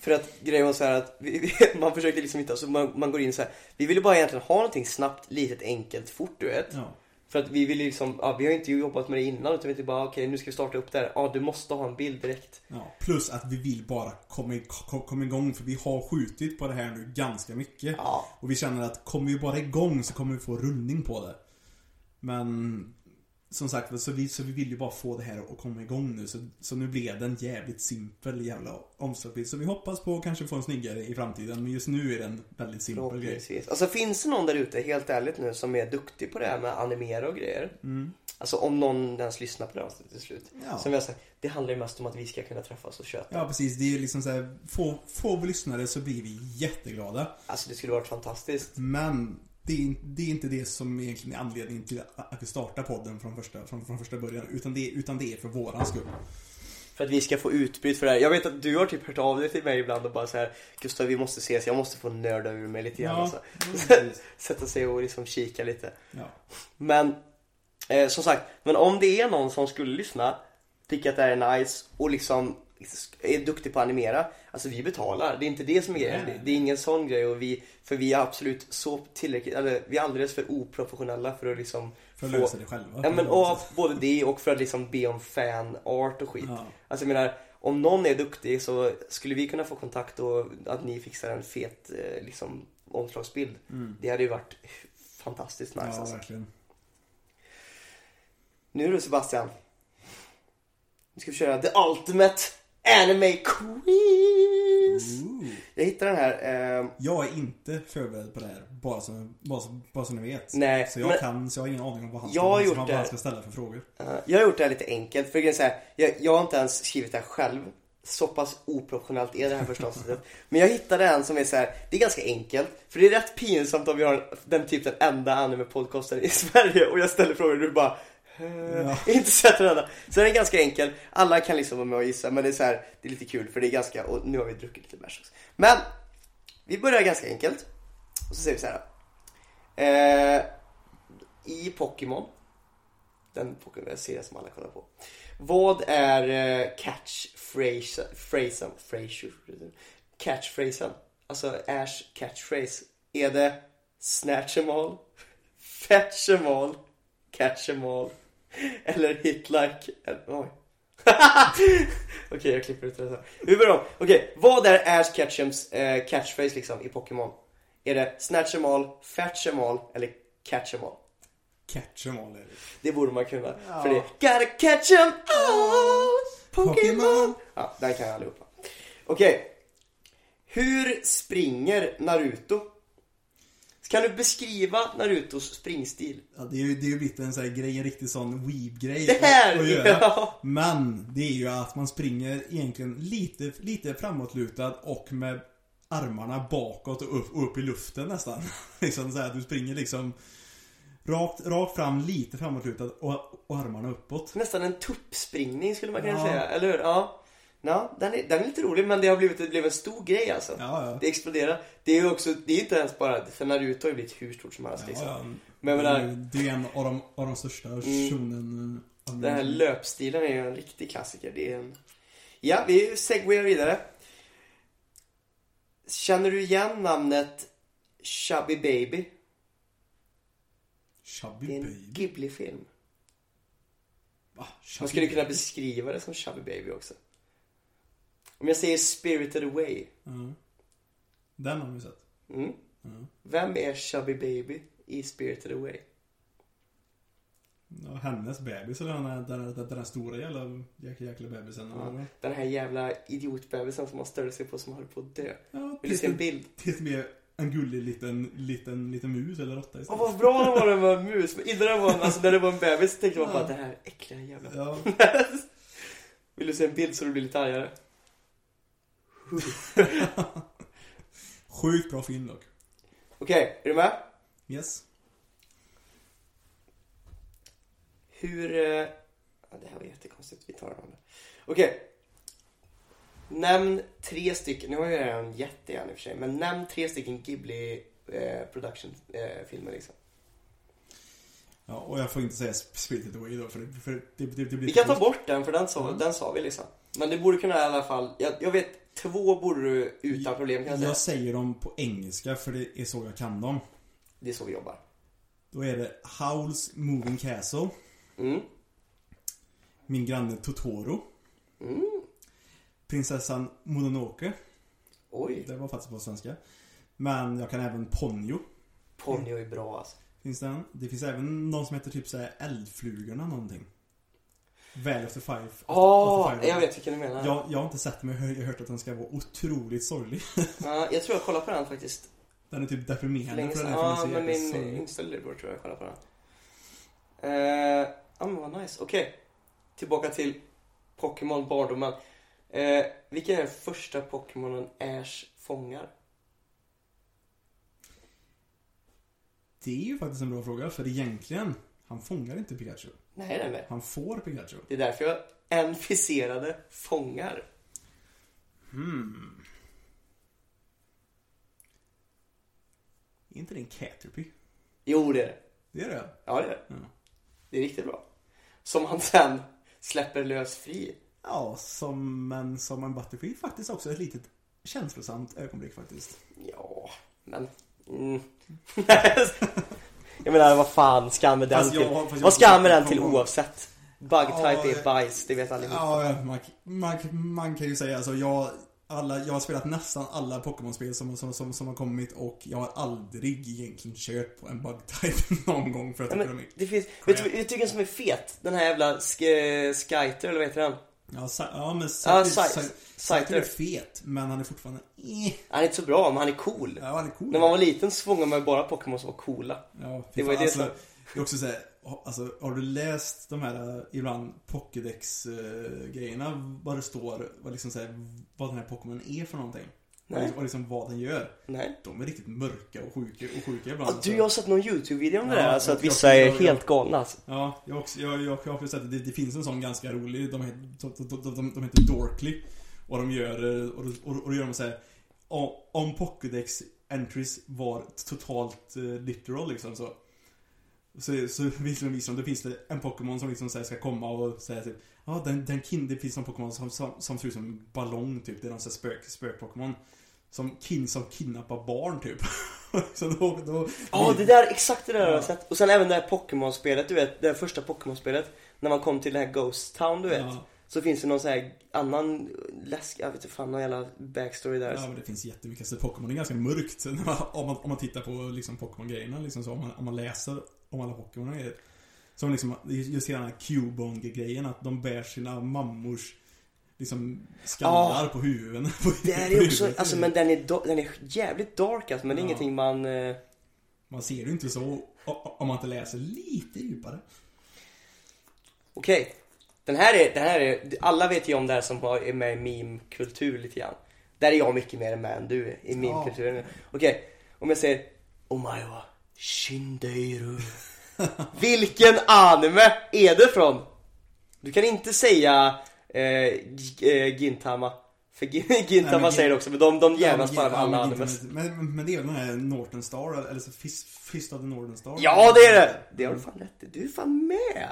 För att grejen var så här att vi, vi, <laughs> man försökte liksom inte, alltså man, man går in så här. Vi ville bara egentligen ha någonting snabbt, litet, enkelt, fort du vet. Ja. För att vi ville liksom, ja, vi har inte jobbat med det innan utan vi tänkte bara okej nu ska vi starta upp det här. Ja du måste ha en bild direkt. ja. Plus att vi vill bara komma, kom- igång för vi har skjutit på det här nu ganska mycket. Ja. Och vi känner att kommer vi bara igång så kommer vi få rullning på det. Men som sagt, så vi, så vi vill ju bara få det här att komma igång nu. Så, så nu blev det en jävligt simpel jävla omslagsbild. Så vi hoppas på att kanske få en snyggare i framtiden. Men just nu är det en väldigt simpel grej. Alltså finns det någon där ute, helt ärligt nu, som är duktig på det här med att animera och grejer? Alltså om någon ens lyssnar på det här till slut. Mm. Ja. Som jag sagt, det handlar ju mest om att vi ska kunna träffas och köta. Ja precis, det är liksom så här, få, få vi lyssnare så blir vi jätteglada. Alltså det skulle varit fantastiskt. Men det är, det är inte det som egentligen är anledningen till att vi startar podden från första, från, från första början. Utan det, utan det är för våran skull. För att vi ska få utbyte för det här. Jag vet att du har typ hört av dig till mig ibland och bara så här Gustav vi måste ses, jag måste få nörda ur mig lite grann Ja, alltså. <laughs> Sätta sig och liksom kika lite. Ja. Men eh, som sagt, men om det är någon som skulle lyssna, tycker att det här är nice och liksom är duktig på att animera, alltså vi betalar. Det är inte det som är grejen. Det, det är ingen sån grej och vi, för vi är absolut så tillräckligt, eller vi är alldeles för oprofessionella för att liksom För att få- lösa det själva. Ja men och både det och för att liksom be om fan art och skit. Ja. Alltså jag menar, om någon är duktig så skulle vi kunna få kontakt och att ni fixar en fet eh, liksom omslagsbild. Det hade ju varit fantastiskt nice Mm. Ja, alltså. verkligen. Nu du Sebastian. Nu ska vi köra The Ultimate Anime Quiz! Ooh. Jag hittade den här. Eh, Jag är inte förberedd på det här, bara så, bara så, bara så ni vet. Nej, så jag men- kan, så jag har ingen aning om vad han Jag ska, har gjort det. han ska ställa för frågor. Eh, jag har gjort det här lite enkelt. För så här, jag, jag har inte ens skrivit det här själv. Så pass oprofessionellt är det här avsnittet. <laughs> Men jag hittade en som är så här, det är ganska enkelt. För det är rätt pinsamt om vi har den typ den enda anime-podcasten i <laughs> Sverige och jag ställer frågor och du bara Ja. <laughs> inte sett den enda. Så den är ganska enkel. Alla kan liksom vara med och gissa men det är så här, det är lite kul för det är ganska, och nu har vi druckit lite bärs också. Men vi börjar ganska enkelt. Och så säger vi så här. Eh, I Pokémon den Pokémon-serien som alla kollar på. Vad är eh, catchphrasen, phrasen, catchphrasen? Alltså Ash catchphrase. Är det snatch em all, fetch em all, catch em all <laughs> eller hit like, eller, oj. <laughs> Okej, jag klipper ut det så. Vi börjar om. Okej, vad är Ash Ketchums eh, catchphrase liksom i Pokémon? Är det snatch em all, fetch em all eller catch em all? Catch em all är det. Det borde man kunna. Ja. För det Gotta catch 'em all Pokémon. Ja, den kan jag allihopa. Okej. Hur springer Naruto? Kan du beskriva Narutos springstil? Ja, det är ju det är ju blivit en sån här grej, en riktig sån weeb-grej Det här! att, göra. Ja. Men det är ju att man springer egentligen lite, lite framåtlutad och med armarna bakåt och upp, och upp i luften nästan. <laughs> liksom så här, du springer liksom rakt, rakt fram, lite framåtlutad och, och armarna uppåt. Nästan en tuppspringning skulle man kunna Ja. säga, eller hur? Ja. Ja, den är, den är lite rolig men det har blivit, det blev en stor grej alltså. Ja, ja. Det exploderar. Det är ju också, det är inte ens bara, för Naruto har ju blivit hur stort som helst Ja, liksom. ja. Men det, menar- är, det är en av de, av de största shonen eh, Den här löpstilen är ju en riktig klassiker. Det är en... Ja, vi segwayar vidare. Känner du igen namnet Chubby Baby? Chubby Det är en Baby. Ghibli-film. Va? Chubby Man skulle kunna Baby? beskriva det som Chubby Baby också. Om jag säger Spirited Away. Ja. Den har vi sett. Mm. Ja. Vem är Chubby Baby i Spirited Away? Ja, hennes bebis eller den, här- den, här- den, den stora jävla jäkla, jäkla bebisen. Ja. eller? Den här jävla idiotbebisen som man störde sig på som håller på att dö. Ja, Vill du se en bild? till med en gullig liten, liten, liten mus eller råtta Åh istället. vad bra det var när det var en mus. Men innan det var en, alltså när det var en bebis så tänkte man bara det här äckliga jävla Ja. <laughs> Vill du se en bild så du blir lite argare? <laughs> Sjukt bra film dock. Okej, är du med? Yes. Hur... eh, Ja, det här var jättekonstigt. Vi tar den andra. Okej. Nämn tre stycken, nu har jag redan gett det igen i och för sig, men nämn tre stycken Ghibli eh, production eh, filmer liksom. Ja, och jag får inte säga Spirited Away då, för, det- för det, det, det blir... Vi kan ta bort den för den sa, den sa vi liksom. Men det borde kunna i alla fall, jag, jag vet två borde du utan problem kan jag säga. Jag säger dem på engelska, för det är så jag kan dem. Det är så vi jobbar. Då är det Howls Moving Castle, Mm. Min granne Totoro, Mm. Prinsessan Mononoke, Oj, det var faktiskt på svenska. Men jag kan även Ponyo, Ponyo är bra alltså. finns den. Det finns även någon som heter typ såhär Eldflugorna någonting. Valley of the Five. Five jag vet vilken du menar. Jag, jag har inte sett den, men jag har hört att den ska vara otroligt sorglig. <laughs> Ja, jag tror jag kollar på den faktiskt. Den är typ deprimerande för den är Ja, men min yngsta lillebror tror jag kollar på den. Eh, Ja, men vad nice. Okej. Tillbaka till Pokémon barndomen. Eh, vilken är den första Pokémonen Ash fångar? Det är ju faktiskt en bra fråga, för egentligen, han fångar inte Pikachu. Nej, nej, nej. Han får Pikachu. Det är därför jag enficerade fångar. Hmm. Är inte det en Caterpie? Jo, det är det. Det är det? Ja, det är det. Ja. Det är riktigt bra. Som han sen släpper lös fri. Ja, som en, som en Butterfree faktiskt också ett litet känslosamt ögonblick faktiskt. Ja, men... Mm. <laughs> jag menar, vad fan ska med den till? Vad ska med den till oavsett? Bug-type Ja, är bajs, det vet allihopa. Ja, man, man, man kan ju säga alltså jag, alla, jag har spelat nästan alla Pokémon-spel som, som, som, som har kommit och jag har aldrig egentligen kört på en bug-type <laughs> någon gång för att Ja, men de är det finns, vet du vet du vilken som är fet? Den här jävla sk- Skyter, eller vad heter den? Ja, ja men. Scyther är fet, men han är fortfarande... Eh, Han är inte så bra, men han är cool. ja, han är cool. När man var liten så fångade man bara Pokémon som var coola. Ja, Det var ju det alltså, som- Det är också såhär, alltså, har du läst de här eh, ibland Pokédex-grejerna? Vad det står, vad liksom såhär, vad den här Pokémon är för någonting? Nej. Och liksom vad den gör. Nej. De är riktigt mörka och sjuka, och sjuka ibland. Ja, du, jag har sett någon YouTube-video om det Ja, där, alltså att jag- vissa är jag- helt galna alltså. Ja, jag har också, jag, jag, jag har sett det. det. Det finns en sån ganska rolig, de heter, de, de, de, de, heter Dorkly. Och de gör, eh, och, och, och då gör de såhär, om Pokédex entries var totalt uh, literal liksom så. Så, så visar de, visar de, det finns det en Pokémon som liksom så ska komma och säga typ Ja, den, den kin, det finns en Pokémon som, som, som ser ut som en ballong typ. Det är någon spök, spök-Pokémon. Som kin, som kidnappar barn typ. <laughs> så då, då Ja, det där, exakt det där har Ja. jag sett. Och sen även det här Pokémon-spelet, du vet, det första Pokémon-spelet. När man kom till det här Ghost Town, du vet. Ja. Så finns det någon sån här annan läsk, jag vet inte fan, någon jävla backstory där. Ja men det finns jättemycket. Så Pokémon är ganska mörkt <laughs> om man, om man tittar på liksom Pokémon-grejerna liksom så. Om man, om man läser om alla Pokémon och grejer. Som liksom, just hela den här Cubone-grejen att de bär sina mammors liksom skallar Ja. på huvuden. <laughs> Det är också, alltså men den är, den är jävligt dark alltså, men det är Ja. ingenting man... Eh... Man ser det inte så om man inte läser lite djupare. Okej. Den här är, den här är, alla vet ju om det här som är med i meme-kultur lite grann. Där är jag mycket mer med än du i meme-kulturen. Okej, om jag säger Omaewa Shindeiru. <laughs> Vilken anime är det från? Du kan inte säga eh, eh, Gintama. För Gin- <laughs> Gintama Gin- säger det också, men de, de jävlas bara med alla animes. Men, men, det är väl den här Northern Star, eller så Fist, of the Northern Star? Ja, det är det! Det har du fan rätt i. Du är fan med!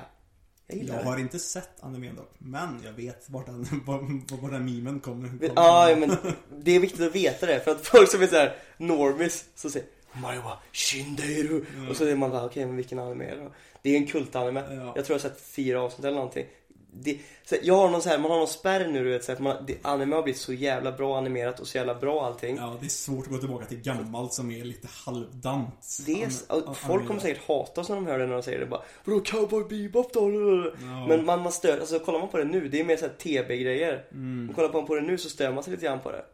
Jag Jag har inte sett animen dock, men jag vet vart den, <laughs> var, var den memen kommer. Kommer. Ja, men det är viktigt att veta det. För att folk som är såhär normis, så säger Maiwa Shindeiru. Och så är man bara, okej men vilken anime är det då? Det är en kultanime. Ja. Jag tror jag har sett fyra avsnitt eller någonting. Det, så jag har någon så här, man har någon spärr nu du vet, så att man, det, anime har blivit så jävla bra animerat och så jävla bra allting. Ja, det är svårt att gå tillbaka till gammalt som är lite halvdant. Det är, An- folk kommer säkert hata oss när de hör det när de säger det bara Vadå cowboy bebop då? Ja. Men man, man stör, alltså kollar man på det nu, det är mer såhär TB-grejer. Mm. Kollar man på det nu så stör man sig lite grann på det.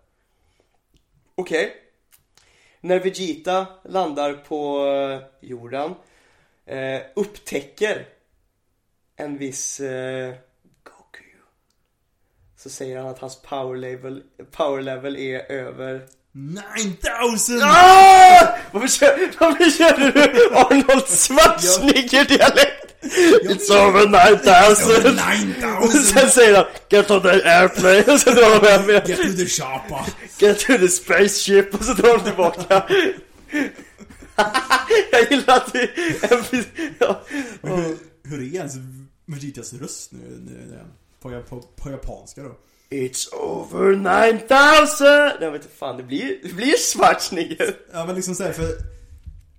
Okej. När Vegeta landar på eh, jorden, eh, upptäcker en viss eh. Så säger han att hans power level, power level är över 9000! Ah! Varför kör, varför kör du Arnold Schwarzenegger-dialekt? It's over 9000! 9000! Och sen säger han Get on the airplane och så drar de hem med Get to the shoppa! Get to the spaceship och så drar de tillbaka <laughs> Jag gillar att det är. Ja. Hur, hur är ens Vegetas röst nu, nu på, på, på japanska då? It's over 9000! Jag vet inte fan, det blir, det blir Schwarzenegger. Ja men liksom såhär för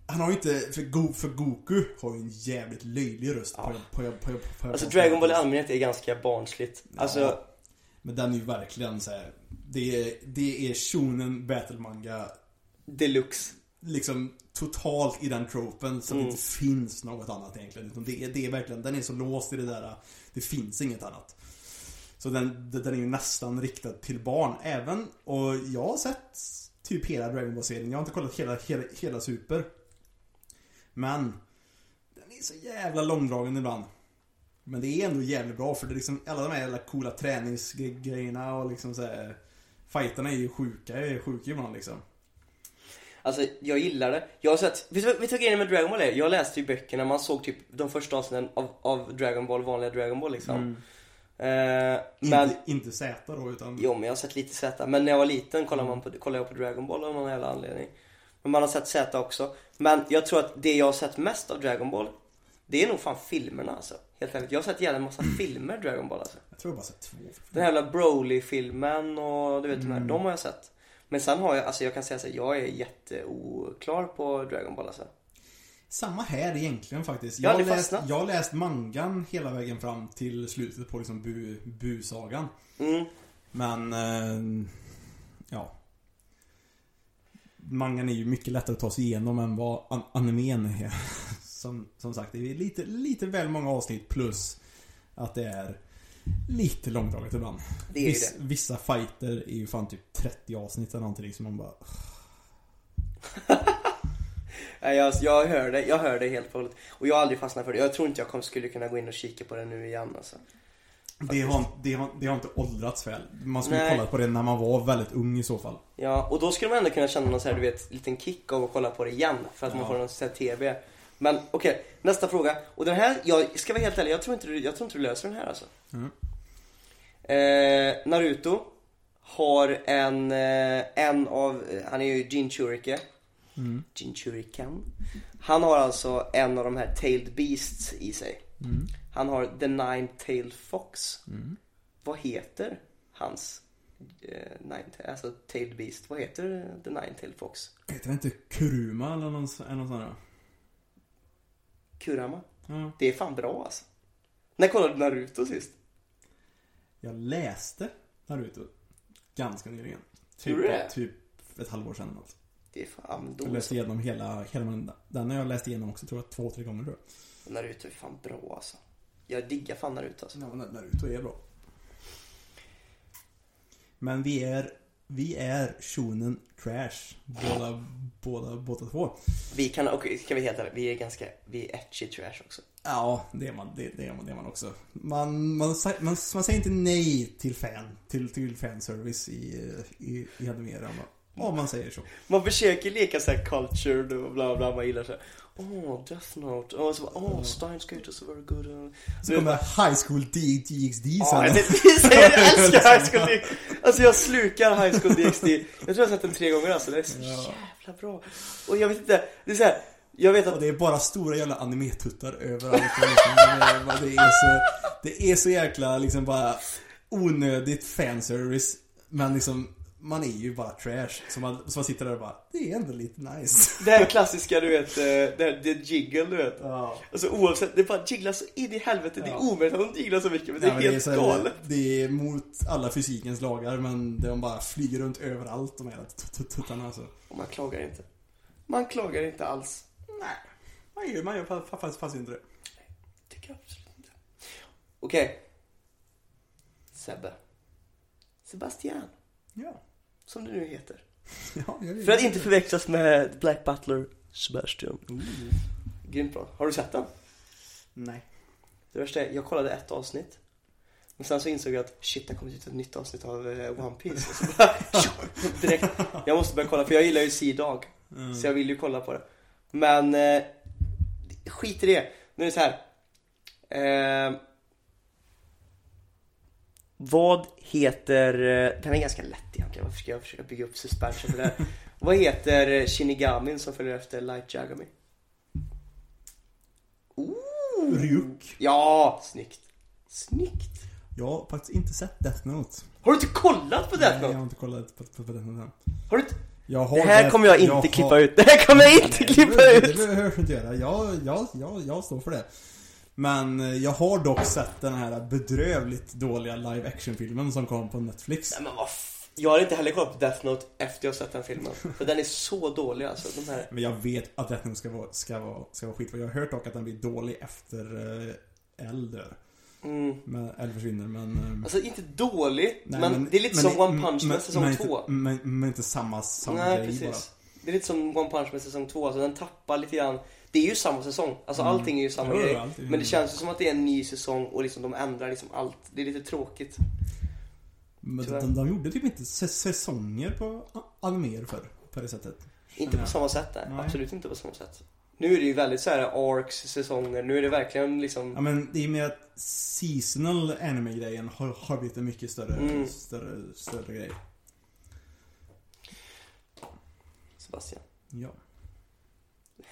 han har ju inte, för, Go, för Goku har ju en jävligt löjlig röst Ja. på, på, på, på, Alltså Dragon Ball i allmänhet är ganska barnsligt. Alltså, Ja. Men den är ju verkligen så här. Det är, det är shonen battle manga deluxe. liksom totalt i den tropen så Mm. det inte finns något annat egentligen. Utan det, är, det är verkligen, den är så låst i det där, det finns inget annat. Så den, den är ju nästan riktad till barn även, och jag har sett typ hela Dragon Ball-serien. Jag har inte kollat hela, hela, hela Super. Men, den är så jävla långdragen ibland. Men det är ändå jävligt bra för det är liksom alla de här jävla coola träningsgrejerna och liksom så här, Fighterna är ju sjuka, är sjuka ibland liksom. Alltså jag gillar det. Jag har sett, vet du vad- grejen med Dragon Ball är? Jag läste ju böckerna, man såg typ de första avsnitten av, av Dragon Ball, vanliga Dragon Ball liksom. Eh, men, Inte, inte Z då utan... jo men jag har sett lite Z. Men när jag var liten kollade, man på, kollade jag på Dragon Ball av någon jävla anledning. Men man har sett Z också. Men jag tror att det jag har sett mest av Dragon Ball, det är nog fan filmerna alltså. Helt ärligt. Jag har sett jävla massa <clears throat> filmer Dragon Ball alltså. Jag tror jag bara sett två. Den här jävla Broly-filmen och du vet de här, Mm. de har jag sett. Men sen har jag, alltså jag kan säga så här, jag är jätteoklar på Dragon Ball alltså. Samma här egentligen faktiskt. Jag har Jag läst, jag läst mangan hela vägen fram till slutet på liksom bu, bu-sagan. Mm. Men, eh, ja. Mangan är ju mycket lättare att ta sig igenom än vad an- animen är. <laughs> Som, som sagt, det är lite, lite väl många avsnitt plus att det är lite långdraget ibland. Det är Viss, det. Vissa fighter är ju fan typ 30 avsnitt eller någonting som man bara... <laughs> <laughs> Nej, jag, jag hör det, jag hör det helt och hållet. Och jag har aldrig fastnat för det. Jag tror inte jag kom, skulle kunna gå in och kika på det nu igen alltså. Det har, det, har, det har inte åldrats väl. Man skulle Nej. kolla på det när man var väldigt ung i så fall. Ja, och då skulle man ändå kunna känna någon så här, du vet, liten kick av att kolla på det igen. För att man Ja. får någon sån här TV. Men okej, nästa fråga. Och den här, jag ska vara helt ärlig, jag tror inte du, jag tror inte du löser den här alltså. Mm. Eh, Naruto har en, eh, en av, han är ju Jinchurike. Mm. Jinchurikan. Han har alltså en av de här tailed beasts i sig. Mm. Han har the nine-tailed fox. Mm. Vad heter hans eh, nine, alltså tailed beast? Vad heter the nine-tailed fox? Heter det inte Kuruma eller någon, eller någon sån där? Kurama. Ja. Det är fan bra alltså. När kollade du Naruto sist? Jag läste Naruto ganska nyligen. Typ, typ ett halvår sedan. Alltså. Är fan Jag då läste igenom hela, hela den- den har jag läst igenom också tror jag två, tre gånger tror jag. Naruto är fan bra alltså. Jag diggar fan Naruto alltså. Ja, Naruto är bra. Men vi är, vi är shonen trash. Båda, båda, båda två. Vi kan, okej, ska vi helt ärliga, vi är ganska, vi är etchy trash också. Ja, det är man, det, det är man, det är man också. Man, man, man, man säger inte nej till fan, till, till fanservice i, i, i animerande. Om man säger så. Man försöker leka såhär cultured och bla bla, man gillar såhär Åh, oh, Death Note, och så bara, åh, oh, Steins Gate is very good Så kommer High School DxD sen. precis jag älskar High School DxD Alltså jag slukar High School DxD <laughs> Jag tror jag har sett den tre gånger alltså, det är så jävla bra. Och jag vet inte, det är såhär Jag vet Och att, det är bara stora jävla animetuttar överallt. Och liksom, det, är, det, är så, det är så jäkla liksom bara onödigt fanservice. Men liksom, man är ju bara trash. Så man, så man sitter där och bara, det är ändå lite nice. det här klassiska du vet, eh, det här, det är jiggle du vet Ja. Alltså oavsett, det bara jigglar så in i helvete, det är Ja. omöjligt att de jigglar så mycket men det är Nej, men helt så här, galet Det är mot alla fysikens lagar men de bara flyger runt överallt de här tut- tut- tuttarna alltså. Och man klagar inte Man klagar inte alls Nej. Man gör, man gör fa- fa- fast, fast inte det. Tycker jag absolut inte. Okej. Sebbe. Sebastian. Ja. Som du nu heter. <laughs> ja. För att inte förväxlas med Black Butler Sebastian. Grymt bra. Har du sett den? Nej. Det värsta är, jag kollade ett avsnitt. Och sen så insåg jag att shit, det har kommit ut ett nytt avsnitt av eh, One Piece. Och så bara, <laughs> direkt, jag måste börja kolla för jag gillar ju Sea Dog. Mm. Så jag vill ju kolla på det. Men eh, skit i det. Nu är det så här. Eh, vad heter, eh, den är ganska lätt egentligen, varför ska jag försöka bygga upp suspension för det här? <laughs> Vad heter eh, Shinigamin som följer efter Light Yagami? Ooh. Ryuk. Ja, snyggt. Snyggt. Jag har faktiskt inte sett Death Note. Har du inte kollat på Nej, Death jag Note? har inte kollat på, på, på Death Note än. Har du inte? Jag har Det här kommer jag inte har- klippa ut. Det här kommer jag inte Nej, klippa det, ut. Det behöver jag inte göra. Jag, jag, jag, jag står för det. Men jag har dock sett den här bedrövligt dåliga live action-filmen som kom på Netflix. Nej men vad Jag har inte heller kollat på Death Note efter jag sett den filmen. För den är så dålig alltså. De här... Men jag vet att Death Note ska vara, ska vara, ska vara skit. Jag har hört dock att den blir dålig efter L dör. Mm. Men, eller försvinner, men... eh, Alltså inte dålig, nej, men, det är lite men som One Punch Man men- säsong men 2. Inte, men, men inte samma, samma Nej grej bara. precis. Det är lite som One Punch Man säsong 2, alltså den tappar lite grann. Det är ju samma säsong, alltså allting är ju samma Mm. Grej. Men det känns ju som att det är en ny säsong och liksom de ändrar liksom allt. Det är lite tråkigt. Men de, de gjorde typ inte sä- säsonger på a- animer förr. På det sättet. Inte på samma sätt där. Absolut inte på samma sätt. Nu är det ju väldigt så här arcs, säsonger. Nu är det verkligen liksom... Ja men det är med att seasonal anime-grejen har, har blivit en mycket större, Mm. större, större grej. Sebastian. Ja.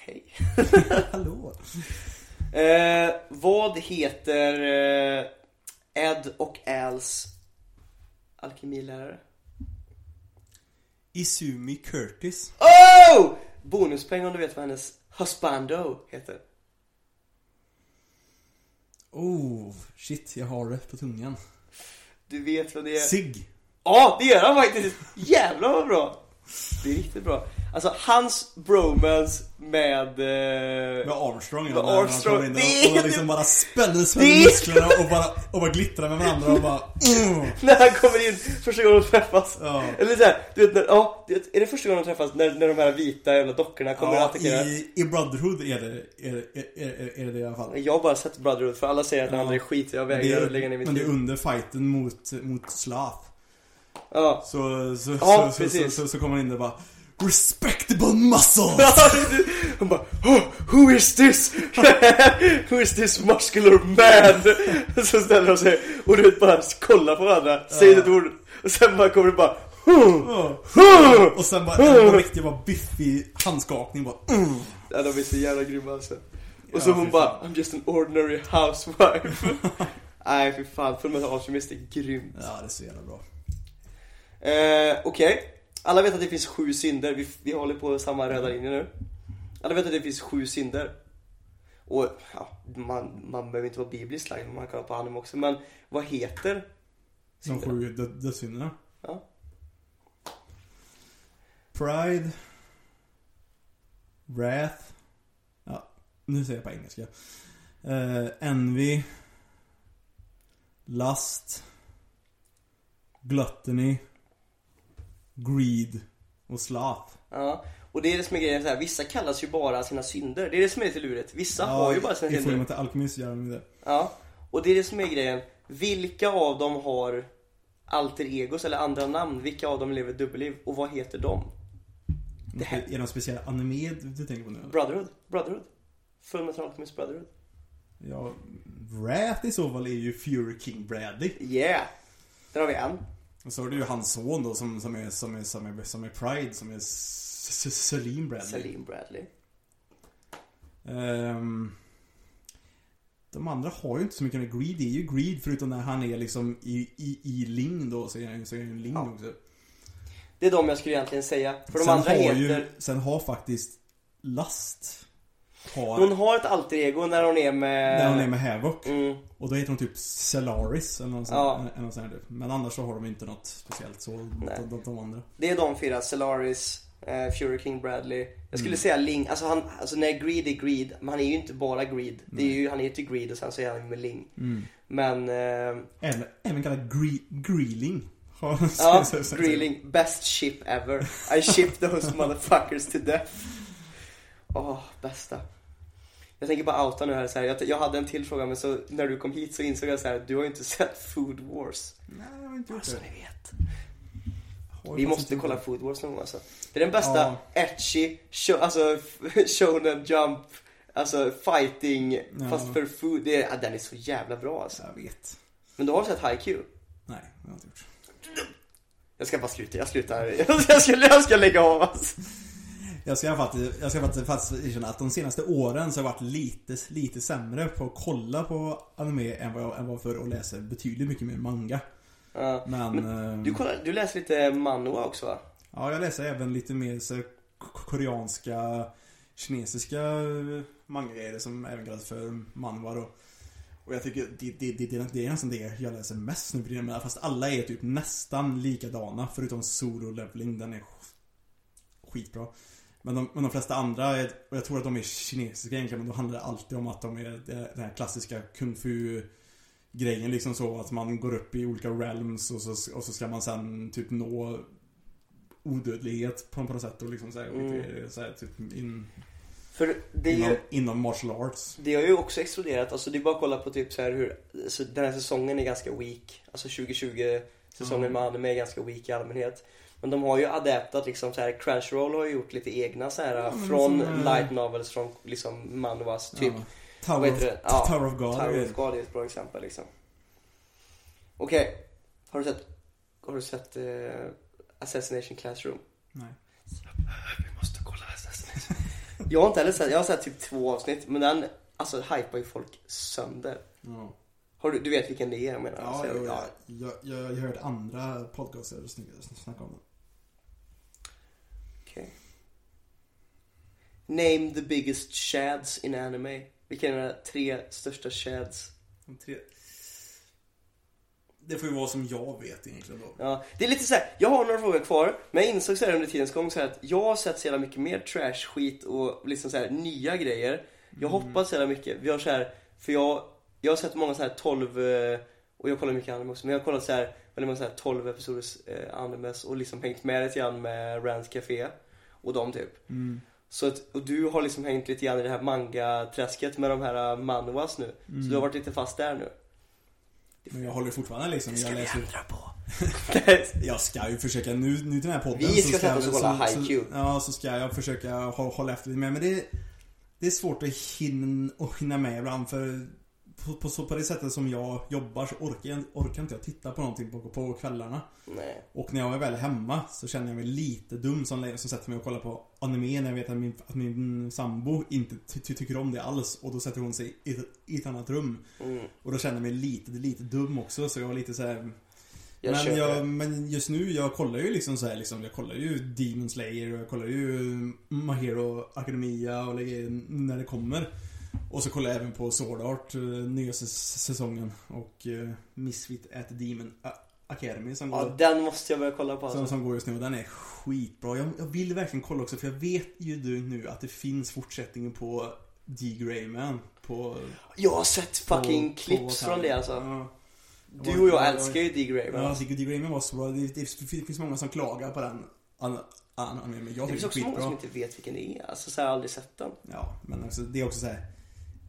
Hej. <laughs> Hallå. Eh, vad heter eh, Ed och Als alkemilärare? Izumi Curtis. Oh! Bonuspeng om du vet vad hennes husbando heter. Oh, shit, jag har det på tungan. Du vet vad det är? Sig. Ja, det gör han faktiskt! Jävlar vad bra! Det är riktigt bra. Alltså hans bromance med... Eh, Med Armstrong ja. Med han Armstrong. in Det och, och liksom bara spänner, spänner är- musklerna och bara, och bara glittrar med varandra och bara... Mm. <laughs> när han kommer in första gången de träffas. Ja. Eller såhär, du vet, när, ja, är det första gången de träffas när, när de här vita jävla dockorna kommer Ja, attackerar? i, i Brotherhood är det, är, är, är, är det det i alla fall. Jag har bara sett Brotherhood för alla säger att den Ja. andra är skit, jag vägrar att lägga ner mitt Men det är under fighten mot, mot Slath. Ja. Så, så, Ja, så, så, så, så, kommer han in där och bara Respectable muscles! Han bara oh, Who is this? <laughs> Who is this muscular man? <laughs> Så ställer de sig och du vet bara kollar på varandra, säger ett ord och sen bara kommer det bara "Hmm, Ja. hmm." Och sen bara en riktigt bara biffig handskakning bara mm. Ja, de är så jävla grymma alltså. Och Ja, så hon fy bara. I'm just an ordinary housewife. <laughs> Nej fy fan, Fullmetal Alchemist är grymt. Ja, det är så jävla bra. Eh, Okej, alla vet att det finns sju synder. Vi, vi håller på samma röda linje nu. Alla vet att det finns sju synder. Och ja, man, man behöver inte vara biblisk lagd, man kan vara på anime också. Men vad heter De synderna? sju dö- dödssynderna. Ja. Pride. Wrath. Ja, nu säger jag på engelska. Eh, envy. Lust. Gluttony. Greed. Och sloth. Ja, och det är det som är grejen så här. vissa kallas ju bara sina synder. Det är det som är lite lurigt. Vissa har ju bara sina I synder. Fullmetal Alchemist gör de det. Ja, och det är det som är grejen. Vilka av dem har alter egos eller andra namn? Vilka av dem lever dubbelliv? Och vad heter de? Det här- Är det någon speciell anime du tänker på nu? eller? Brotherhood? Brotherhood? Fullmetal Alchemist Brotherhood? Ja, Wrath i så fall är ju Fury King Bradley. Yeah! Där har vi en. Och så har du ju hans son då som, som, är, som, är, som, är, som är Pride, som är Celine Bradley. Salim Bradley. Ehm, de andra har ju inte så mycket med Greed. Det är ju Greed förutom när han är liksom i, i, i Ling då, så är han ju en Ling Ja. också. Det är de jag skulle egentligen säga. För de sen, andra har heter... ju, sen har faktiskt Lust har, Hon har ett alter ego när hon är med... när hon är med Havoc. Mm. Och då heter hon typ Celaris eller något sånt, Ja. eller sånt där. Men annars så har de inte något speciellt så, de, de, de andra. Det är de fyra. Celaris, eh, Fury King Bradley. Jag skulle säga Ling. Alltså, han, alltså när Greed är Greed, men han är ju inte bara Greed. Det är ju, han heter ju Greed och sen så är han med Ling. Mm. Men... Eh, Även, även kallad gre, Greeling. <laughs> Ja, Greeling, best ship ever. I ship those motherfuckers to death. Åh, bästa. Jag tänker bara outa nu här, så här jag, jag hade en till fråga men så när du kom hit så insåg jag så här, du har ju inte <laughs> sett Food Wars. Nej, jag har inte gjort Så det. ni vet. Har Vi måste kolla gjort Food Wars någon gång alltså. Det är den bästa Ja. etchy, show, alltså <laughs> shonen jump, alltså fighting, Ja. fast för food. Det är, den är så jävla bra det. alltså. Jag vet. Men du har sett Haikyuu? Nej, det har jag inte gjort. Jag ska bara sluta, jag slutar. <laughs> Jag ska, jag ska lägga av alltså. Jag ska faktiskt, jag ska faktiskt, faktiskt erkänna att de senaste åren så har jag varit lite, lite sämre på att kolla på anime än vad jag än vad för och läser betydligt mycket mer manga. Ja. Men... eh, Du, kollar, du läser lite manhwa också va? Ja, jag läser även lite mer så koreanska, kinesiska eh, manga som även kallas för manhwa då. Och jag tycker det, det, det, det, det är nästan det jag läser mest nu för tiden. Men Fast alla är typ nästan likadana förutom solo leveling. Den är sk- skitbra. Men de, men de flesta andra, är, och jag tror att de är kinesiska egentligen, men då handlar det alltid om att de är den här klassiska kung fu grejen liksom så att man går upp i olika realms och så, och så ska man sen typ nå odödlighet på, något sätt och liksom såhär, Mm. så här, typ in, För det inom, ju, inom martial arts. det har ju också exploderat. Alltså det är bara att kolla på typ så här hur, så den här säsongen är ganska weak. Alltså 2020 säsongen Mm. med anime är ganska weak i allmänhet. Men de har ju adaptat liksom så här, Crunchyroll har ju gjort lite egna så här Ja, från som, eh, light novels från liksom manhwas typ. Ja. Tower, of, det? Ja, Tower of God. Tower of God är ett bra exempel liksom. Okej, har du sett, har du sett eh, Assassination Classroom? Nej. Vi måste kolla Assassination. <laughs> jag har inte heller sett, jag har sett typ två avsnitt men den, alltså hypar ju folk sönder. Ja. Har du, du vet vilken det är jag menar? Ja, Alltså, jag, jag, jag, jag har hört andra podcaster sn- snacka om det. Okej. Name the biggest shads in anime. Vilka är de tre största shads? De tre... Det får ju vara som jag vet egentligen då. Ja, det är lite så här. jag har några frågor kvar, men jag insåg så här under tidens gång så här att jag har sett så jävla mycket mer trash, skit och liksom så här nya grejer. Jag hoppas så jävla mycket. Vi har så här, för jag, jag har sett många så här 12, eh, och jag kollar mycket anime också, men jag har kollat så här, väldigt många så här 12 episoders eh, animes och liksom hängt med lite grann med Rans Café och de typ. Mm. Så att, och du har liksom hängt lite grann i det här manga-träsket med de här uh, manhwas nu. Så du har varit lite fast där nu. Men jag håller fortfarande liksom, jag läser ändra på. <laughs> Jag ska ju försöka, nu, nu till den här podden Vi så ska sätta jag- oss och kolla så- så- Ja, så ska jag försöka hå- hålla efter lite med. Men det, det är svårt att hinna, att hinna med ibland för på, på, så, på det sättet som jag jobbar så orkar, jag, orkar inte jag titta på någonting på, på kvällarna. Nej. Och när jag är väl hemma så känner jag mig lite dum som, som sätter mig och kollar på anime när jag vet att min, att min sambo inte ty, ty, tycker om det alls. Och då sätter hon sig i i ett annat rum. Mm. Och då känner jag mig lite, lite dum också så jag var lite så här. Jag men, jag, men just nu, jag kollar ju liksom så här, liksom, jag kollar ju Demon Slayer och jag kollar ju My Hero Academia och lägger när det kommer. Och så kollar jag även på Sword Art, eh, nya säs- säsongen. Och uh, Misfit at Demon Academy som, Ja, går, den måste jag börja kolla på som, alltså. som går just nu och den är skitbra. Jag, jag vill verkligen kolla också för jag vet ju du nu att det finns fortsättningen på D. Greyman. På, Jag har sett fucking på, clips på från det alltså. Ja. Du och jag älskar ju D. Grayman. Ja, alltså. jag tycker D-Grayman var så bra. Det, det, finns många som klagar på den. An, an, an, men jag Det finns tycker det är också många som inte vet vilken det är. Alltså så här, jag har aldrig sett den. Ja, men också, det är också så här.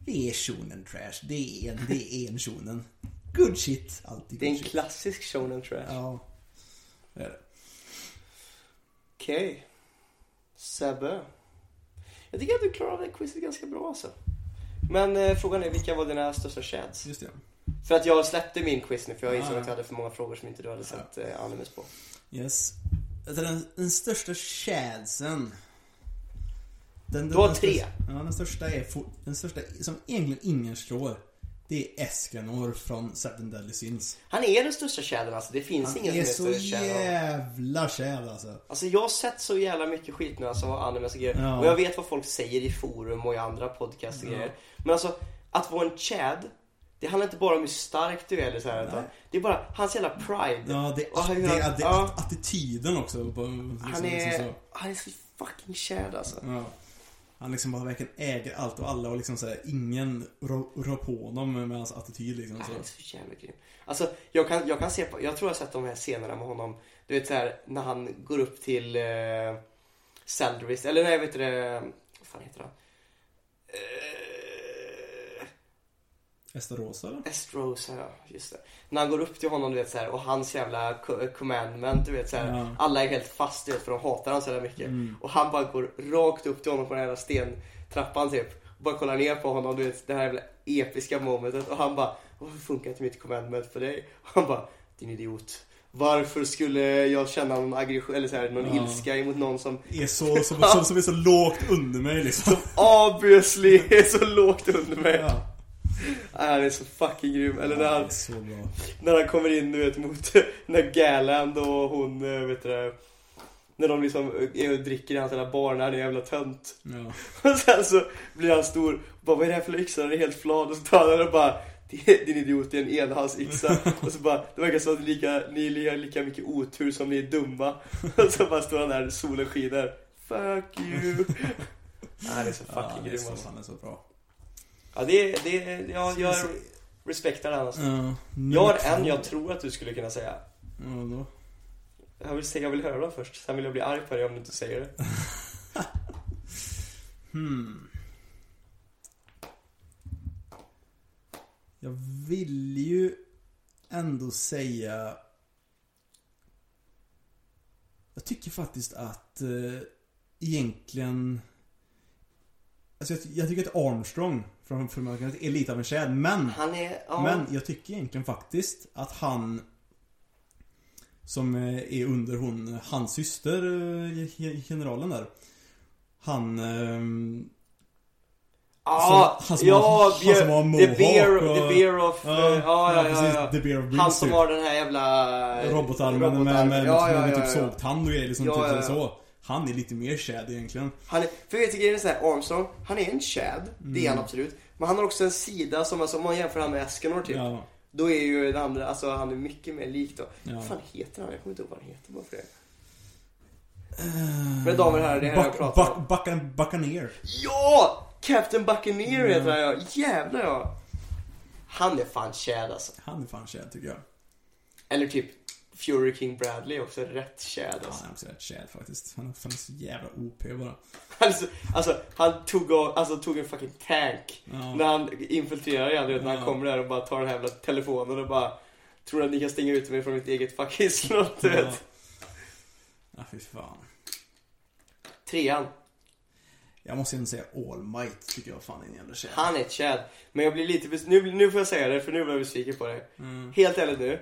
Det är shonen trash. Det är en, det är en shonen. Good shit. Alltid Det är en shit. klassisk shonen trash. Ja. Det är det. Okej. Sebbe. Jag tycker att du klarar av det quizet ganska bra alltså. Men eh, frågan är, vilka var dina största shads? Just det. För att jag släppte min quiz nu för jag Ah, insåg ja. att jag hade för många frågor som inte du hade sett eh, animes på. Yes. Alltså den, den största shadsen. Den, Du har den tre. Största, ja, den största är den största som egentligen ingen slår. Det är Escanor från Seven Deadly Sins. Han är den största shaden alltså. Det finns Han ingen som så är honom. jävla shad alltså. Alltså jag har sett så jävla mycket skit nu alltså animes och grejer. Ja. Och jag vet vad folk säger i forum och i andra podcast och Ja. grejer. Men alltså, att vara en chad, det handlar inte bara om hur stark du är eller så här, utan det är bara hans jävla pride. Ja, det, Och det, det, det ja. attityden också. På, liksom, han, liksom är, så. han är så fucking chad alltså. Ja. Han liksom bara verkligen äger allt och alla och liksom såhär, ingen rår rå på honom med hans attityd liksom. Han är Så. så jävla grym. Alltså, jag kan, jag kan se på, jag tror jag har sett de här scenerna med honom. Du vet så här när han går upp till eh, Salderist, eller nej vet du det, vad fan heter han? Estarosa eller? Estrosa, ja, just det. När han går upp till honom, du vet så här, och hans jävla co- commandment, du vet så här, Ja. Alla är helt fast, du vet, för de hatar honom så jävla mycket. Mm. Och han bara går rakt upp till honom på den här stentrappan typ. Och bara kollar ner på honom, du vet, det här jävla episka momentet. Och han bara, varför funkar inte mitt commandment för dig? Och <laughs> han bara, din idiot. Varför skulle jag känna någon aggression, eller så här, någon Ja. ilska emot någon som Är så, som, som, som är så lågt under mig liksom. <laughs> obviously är så lågt under mig? Ja. <laughs> Ah, han är så fucking grym. Eller när Ja, det han, är så bra. när han kommer in, du vet, mot <laughs> när Galand och hon, eh, vet du det, När de liksom och dricker i hans jävla bar när han är jävla tönt. Ja. <laughs> Och sen så blir han stor och bara, vad är det här för yxa? Han är helt flad och så tar han den och bara din idiot, det är en enhandsyxa. Och så bara, det verkar som att ni, lika, ni har lika mycket otur som ni är dumma. Och så bara står han där, solen skiner. Fuck you. Ja, han är så Ja, fucking det är grym så, alltså. han är så bra. Ja, det är, det jag, jag respektar den alltså. Ja, Jag har en jag tror att du skulle kunna säga. Ja, då. Jag vill, säga, jag vill höra dem först, sen vill jag bli arg på dig om du inte säger det. <laughs> Hmm. Jag vill ju ändå säga... Jag tycker faktiskt att eh, egentligen... Alltså jag, jag tycker att Armstrong från Förmögenhet är lite av en tjäd, men... Han är, ja. Men jag tycker egentligen faktiskt att han som eh, är under hon, hans syster, eh, ge- generalen där. Han... Ja, som- han som ja, har- han Björ- som har the, bear, och- the bear of... Ja, ja, ja, precis. ja, The Bear of Han som typ. har den här jävla... Robotarmen med, med, med, ja, ja, med ja, typ ja. sågtand och grejer liksom, Ja, typ ja, ja. så. Han är lite mer Chad egentligen. Han är, för grejen är så här, Armstrong, han är en Chad, det är han Mm. absolut. Men han har också en sida som, alltså, om man jämför han med Escanor typ. Ja. Då är ju den andra, alltså han är mycket mer lik då. Ja. Vad fan heter han? Jag kommer inte ihåg vad han heter bara för det. Men damer och herrar, det här jag Buck- pratar om. Buck- Buccan- Buccaneer. Ja! Captain Buccaneer Mm. heter han ja. Jävlar ja. Han är fan Chad alltså. Han är fan Chad tycker jag. Eller typ Fury King Bradley också rätt Ja, alltså. han är också rätt Chad faktiskt. Han är fan så jävla OP bara. <laughs> Alltså, alltså han tog, av, alltså, tog en fucking tank. Ja. När han infiltrerar igen, du vet, när han Ja. kommer där och bara tar den här jävla telefonen och bara Tror att ni kan stänga ut mig från mitt eget fucking slott, du Ja. <laughs> vet. Ja, fy fan. Trean, Jag måste ändå säga All Might tycker jag fan är en jävla Chad. han är ett Chad. Men jag blir lite bes- nu, nu får jag säga det, för nu blir jag besviken på dig. Mm. Helt ärligt nu.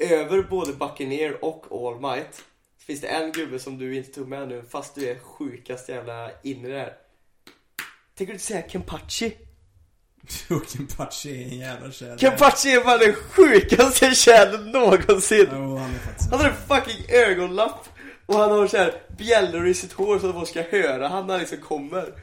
Över både Buccaneer och All Might finns det en gubbe som du inte tog med nu, fast du är sjukast jävla inne där. Tänker du inte säga Kempachi? Och Kenpachi är en jävla Chad. Kempachi är bara den sjukaste tjädern någonsin! Jo, han är faktiskt... Han har en fucking ögonlapp och han har så här bjällror i sitt hår så att folk ska höra han när han liksom kommer.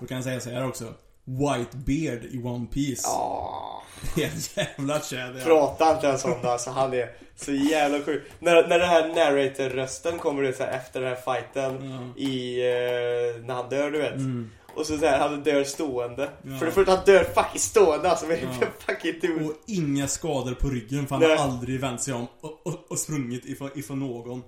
Då kan jag säga så här också. White Beard i One Piece. Ja, <laughs> Det är en jävla ja. prata inte ens om det alltså, han är så jävla sjuk. När, när den här narrator-rösten kommer ut så här efter den här fighten Ja. i, eh, när han dör du vet. Mm. Och så, här, han dör stående. Ja. För det första, han dör fucking stående alltså, men Ja. fucking dude. Och inga skador på ryggen för han Nej. har aldrig vänt sig om och, och, och sprungit ifrån, ifrån någon.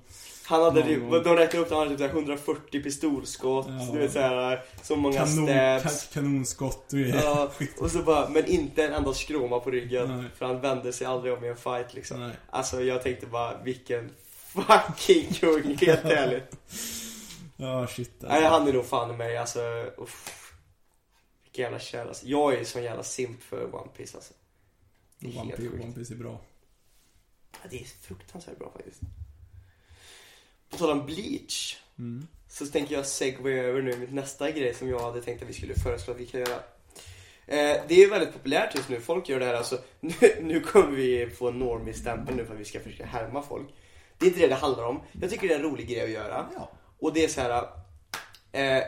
Han hade typ, de räknade upp att han hade typ så här 140 Ja. pistolskott, du vet såhär, så många Kanon, stabs. ka, kanonskott och. Ja, och så bara, men inte en enda skråma på ryggen. Nej. För han vände sig aldrig om i en fight liksom. Nej. Alltså jag tänkte bara, vilken fucking kung, <laughs> helt ärligt. Ja, shit. alltså. Nej, han är nog fan mig, alltså, uff. Vilken jävla kär alltså. Jag är ju sån jävla simp för One Piece alltså. One Piece. One Piece är bra. Ja, det är fruktansvärt bra faktiskt. På tal om Bleach. Mm. Så tänker jag segway över nu med nästa grej som jag hade tänkt att vi skulle föreslå att vi kan göra. Eh, det är väldigt populärt just nu, folk gör det här alltså. <laughs> Nu, nu kommer vi få normie-stämpel nu för att vi ska försöka härma folk. Det är inte det det handlar om. Jag tycker det är en rolig grej att göra. Ja. Och det är så här. Eh, eh,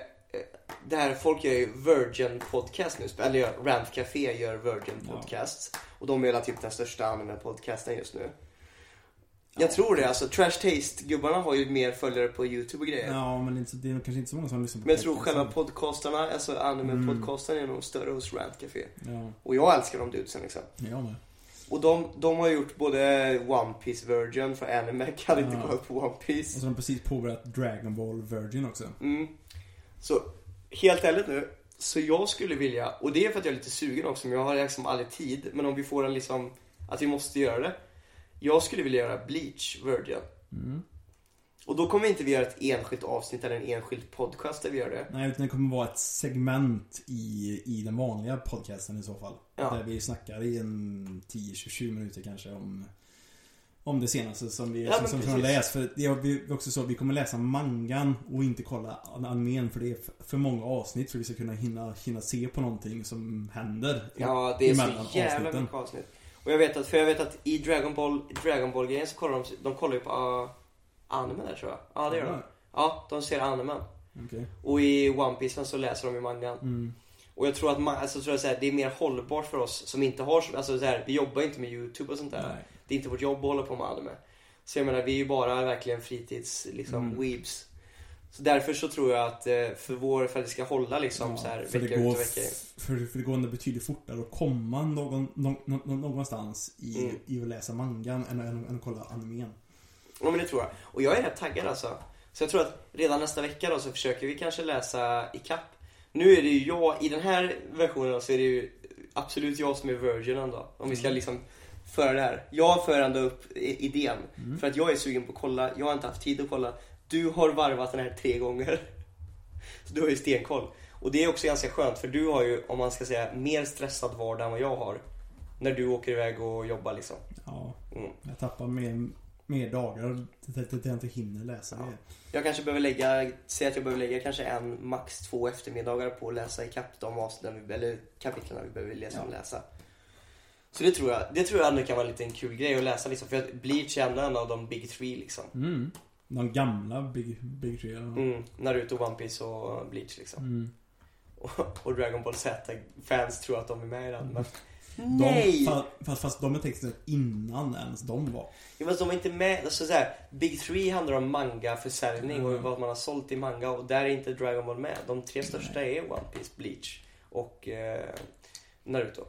det här, folk gör ju Virgin Podcast nu, eller Rant Café gör Virgin Ja. Podcast. Och de är väl typ den största anime-podcasten just nu. Jag tror det, alltså Trash Taste-gubbarna har ju mer följare på YouTube och grejer. Ja, men det är, inte, det är kanske inte så många som lyssnar på Men jag tror själva podcastarna, alltså anime-podcastarna är nog större hos Rant Café. Ja, Och jag älskar de dudesen liksom. jag med. Och de, de har gjort både One Piece Virgin för anime, kan inte gå upp på One Och Piece. så har de precis påbörjat Dragon Ball Virgin också. Mm. Så, helt ärligt nu. Så jag skulle vilja, och det är för att jag är lite sugen också, men jag har liksom aldrig tid. Men om vi får en liksom, att vi måste göra det. Jag skulle vilja göra Bleach Virgin. Mm. Och då kommer inte vi göra ett enskilt avsnitt eller en enskild podcast där vi gör det. Nej, utan det kommer vara ett segment i, i den vanliga podcasten i så fall. Ja. Där vi snackar i en 10-20 minuter kanske om om det senaste som vi, Ja, som, som, som har läst. För det är också så, vi kommer läsa mangan och inte kolla animen för det är för många avsnitt för vi ska kunna hinna, hinna se på någonting som händer. Ja, det är så jävla avsnitten. mycket avsnitt. Och jag vet att, för jag vet att i Dragon Ball, Dragon Ball grejen så kollar de, de kollar ju på uh, anime där tror jag. Ja, det gör de. Ja, de ser animen. Okej. Och i One Piece så läser de ju mangan. Mm. Och jag tror att man, alltså, tror jag så här, det är mer hållbart för oss som inte har, så- alltså så här, vi jobbar inte med YouTube och sånt där. Nej. Det är inte vårt jobb att hålla på med anime. Så jag menar, vi är ju bara verkligen fritids, liksom, Mm. weebs. Så därför så tror jag att eh, för vår, för att det ska hålla liksom Ja, så här för, vecka det ut går, och vecka in. för, för det går ändå betydligt fortare att komma någon, någon, någon, någonstans i, Mm. i att läsa mangan än, än, än att kolla animen. Ja men det tror jag. Och jag är rätt taggad alltså. Så jag tror att redan nästa vecka då så försöker vi kanske läsa i kapp. Nu är det ju jag, i den här versionen då, så är det ju absolut jag som är virginen då. Om vi ska Mm. liksom föra det här. Jag för ändå upp idén. Mm. För att jag är sugen på att kolla, jag har inte haft tid att kolla. Du har varvat den här tre gånger. Så du har ju stenkoll. Och det är också ganska skönt för du har ju, om man ska säga, mer stressad vardag än vad jag har. När du åker iväg och jobbar liksom. Ja, Mm. jag tappar mer, mer dagar till att jag inte hinner läsa Ja. det. Jag kanske behöver lägga, säg att jag behöver lägga kanske en, max två eftermiddagar på att läsa ikapp de avsnitten, eller kapitlen vi behöver läsa Ja. läsa. Så det tror jag, det tror jag ändå kan vara en liten kul grej att läsa liksom, för att Bleach är ändå en av de big three liksom. Mm. De gamla Big, big Three. Mm. Mm, Naruto, One Piece och Bleach liksom. Mm. Och, och Dragon Ball Z-fans tror att de är med i den, men De, Nej! fa- fast, fast de är texten innan ens de var. Jo, men de är inte med, alltså så här, Big Three handlar om manga-försäljning och Mm. vad man har sålt i manga och där är inte Dragon Ball med. De tre största är One Piece, Bleach och eh, Naruto.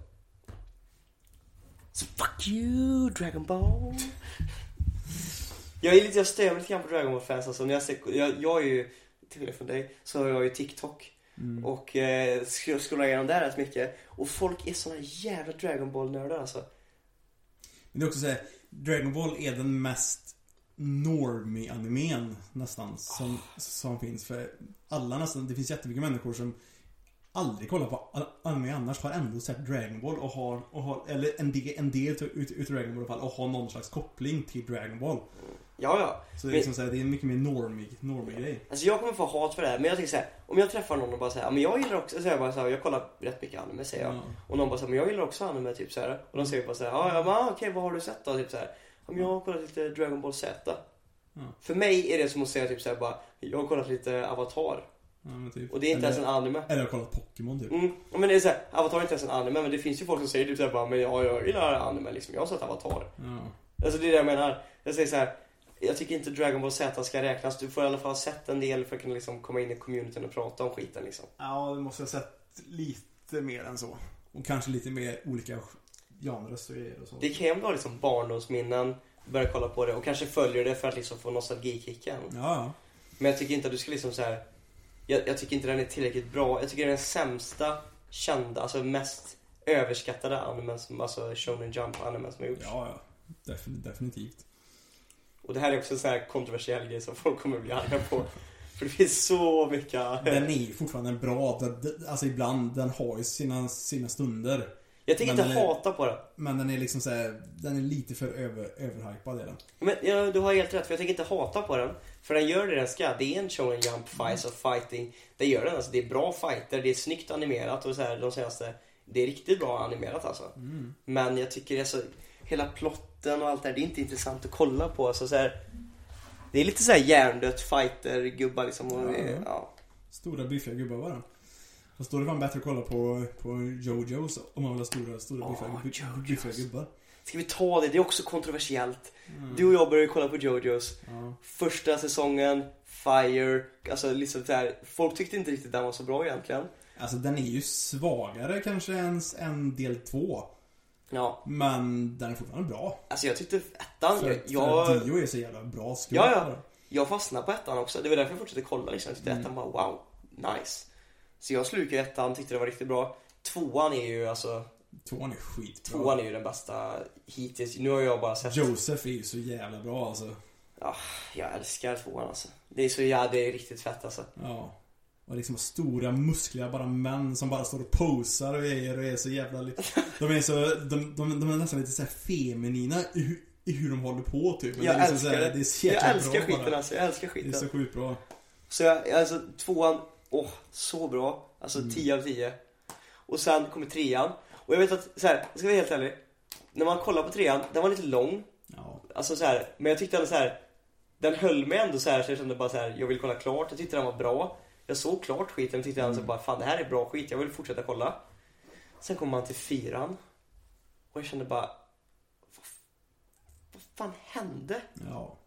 Så fuck you Dragon Ball! <laughs> jag är lite, jag stör mig lite grann på Dragon Ball fans alltså. När jag, ser, jag, jag är ju, till skillnad från dig, så har jag ju TikTok. Mm. Och eh, scrollar igenom där rätt mycket. Och folk är såna jävla Dragon Ball-nördar alltså. Men det är också så här, Dragon Ball är den mest normie-animen nästan som, som finns. För alla nästan, det finns jättemycket människor som aldrig kollar på anime annars har ändå sett Dragon Ball och har, och har eller en del, en del ut, ut Dragon Ball i alla fall och har någon slags koppling till Dragon Ball. Ja, ja. Så det är Men- liksom så här, det är mycket mer normig, normig grej. Alltså jag kommer få hat för det här, men jag tycker såhär, om jag träffar någon och bara säger, men jag gillar också, så jag bara så här, jag kollar rätt mycket anime säger jag. Ja. Och någon bara såhär, men jag gillar också anime typ så här. Och de säger bara såhär, ja ja men ah, okej vad har du sett då? Typ så här. Men jag har kollat lite Dragon Ball Z. Ja. För mig är det som att säga typ såhär bara, jag har kollat lite Avatar. Ja, men typ. Och det är inte eller, ens en anime. Eller har kollat Pokémon typ. Mm. Men det är såhär, Avatar är inte ens en anime, men det finns ju folk som säger typ såhär bara, men ja, jag gillar anime liksom, jag har sett Avatar. Ja. Alltså det är det jag menar. Jag säger så här. Jag tycker inte Dragon Ball Z ska räknas. Du får i alla fall ha sett en del för att kunna liksom komma in i communityn och prata om skiten liksom. Ja, det måste ha sett lite mer än så. Och kanske lite mer olika genres och grejer och så. Det kan ju vara liksom barndomsminnen, börja kolla på det och kanske följer det för att liksom få nostalgikicken. Ja, ja. Men jag tycker inte att du ska liksom så här. Jag, jag tycker inte den är tillräckligt bra. Jag tycker den är den sämsta kända, alltså mest överskattade animen som, alltså Shonen Jump animen som har gjorts. Ja, ja. Defin- definitivt. Och det här är också en sån här kontroversiell grej som folk kommer bli arga på. För det finns så mycket. Den är ju fortfarande bra. Den, alltså ibland, den har ju sina, sina stunder. Jag Men inte hata på den. Men den är liksom så här, den är lite för över, överhypad är den. Men ja, du har helt rätt, för jag tänker inte hata på den. För den gör det den ska. Det är en show and jump fights och fighting. Det gör den alltså. Det är bra fighter, det är snyggt animerat och så här de senaste. Det är riktigt bra animerat alltså. Mm. Men jag tycker alltså, hela plotten och allt det här, det är inte intressant att kolla på. Så, så här, det är lite så här hjärndött fighter-gubbar liksom. Och, Ja, ja. ja. Stora biffiga gubbar bara. Fast då är det fan bättre att kolla på, på Jojos om man vill ha stora, stora Ja, biffiga, biffiga gubbar. Ska vi ta det? Det är också kontroversiellt. Mm. Du och jag började kolla på Jojos. Ja. Första säsongen, Fire, alltså liksom så här, Folk tyckte inte riktigt den var så bra egentligen. Alltså den är ju svagare kanske än, än del två. Ja, Men den är fortfarande bra. alltså jag tyckte ettan, För, jag, för Dio är så jävla bra skurk Ja, ja. bara. jag fastnade på ettan också. Det var därför jag fortsatte kolla liksom. Jag tyckte Mm. ettan var wow, nice. Så jag slukade ettan, tyckte det var riktigt bra. Tvåan är ju alltså, Tvåan är skitbra. tvåan är ju den bästa hittills. Nu har jag bara sett, Joseph är ju så jävla bra alltså. jag älskar tvåan alltså. Det är så, ja det är riktigt fett alltså. Ja. Och liksom stora muskliga bara män som bara står och posar och är, och är så jävla... <laughs> De är så... De, de, de är nästan lite så här feminina i, hu- i hur de håller på typ. Men Jag det är liksom älskar här, det. Det är Jag älskar skiten bara. alltså, jag älskar Det är skiten. så sjukt bra. Så jag, alltså tvåan, åh, så bra. Alltså Mm. 10 av 10. Och sen kommer trean. Och jag vet att, så här, jag ska vara helt ärlig. När man kollar på trean, den var lite lång. Ja. Alltså så här, men jag tyckte ändå så här. Den höll mig ändå så här så jag kände bara så här, jag vill kolla klart. Jag tyckte den var bra. Jag såg klart skiten och tyckte ändå så bara, fan det här är bra skit. Jag vill fortsätta kolla. Sen kommer man till fyran. Och jag kände bara, vad, vad fan hände? Ja.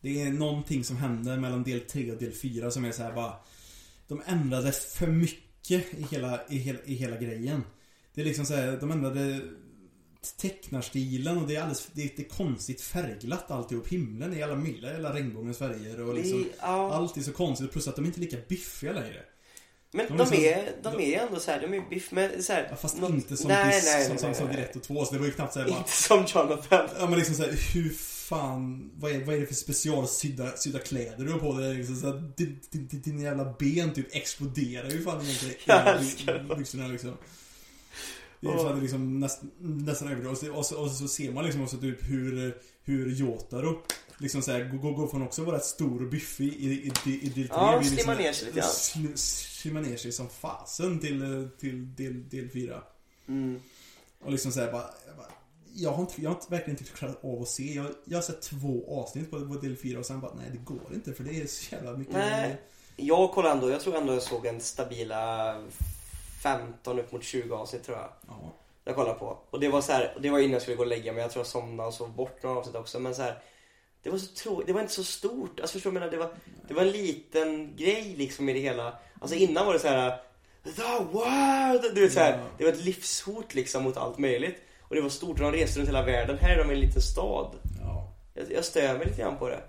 Det är någonting som händer mellan del 3 och del 4 som är så här bara... De ändrade för mycket i hela, i hela, i hela grejen. Det är liksom så här, de ändrade tecknarstilen och det är alldeles, det är, det är konstigt färgglatt alltihop. Himlen är alla milda, alla regnbågens färger och liksom... Det- ja. Allt är så konstigt plus att de är inte lika biffiga längre. Men De de, är så- är, de de- är ändå så här, de är biff med så här, Ja, fast något- inte som, nej, dis, nej, som, som, som direkt och två. Så det var ju knappt såhär bara... Inte som Jonathan. Ja men liksom såhär, hur fan, vad är, vad är det för specialsydda sydda kläder du har på dig? Liksom, så här, din, din, din, jävla ben typ exploderar ju fan egentligen. Jag älskar det. Byxorna liksom. Det är fan liksom näst, nästan överdrivet. Och, så- och, så- så ser man liksom också typ hur, hur Jotaro liksom såhär, går, går från också att vara rätt stor och biffig i, i, i, i del 3. Ja, slimmar ner sig lite grann. Slimmar ner sig som fasen till, till del, del 4. Mm. Och liksom såhär bara, jag bara jag har, inte, jag har inte, verkligen inte klarat av att se. Jag, jag har sett två avsnitt på, på del 4 och sen bara, nej det går inte för det är så jävla mycket. Nej. Jag kollar ändå, jag tror ändå jag såg en stabila 15 upp mot 20 avsnitt tror jag. Ja. Jag kollar på. Och det var så här, det var innan jag skulle gå och lägga mig. Jag tror jag somnade och sov bort några avsnitt också. Men så här, det var så tråkigt. Det var inte så stort. Alltså förstår du vad jag menar? Det var, det var en liten grej liksom i det hela. Alltså innan var det så här. The world! Du vet så här, Ja. Det var ett livshot liksom mot allt möjligt. Och det var stort och de reste runt hela världen. Här är de i en liten stad. Ja. Jag, jag stör mig lite grann på det.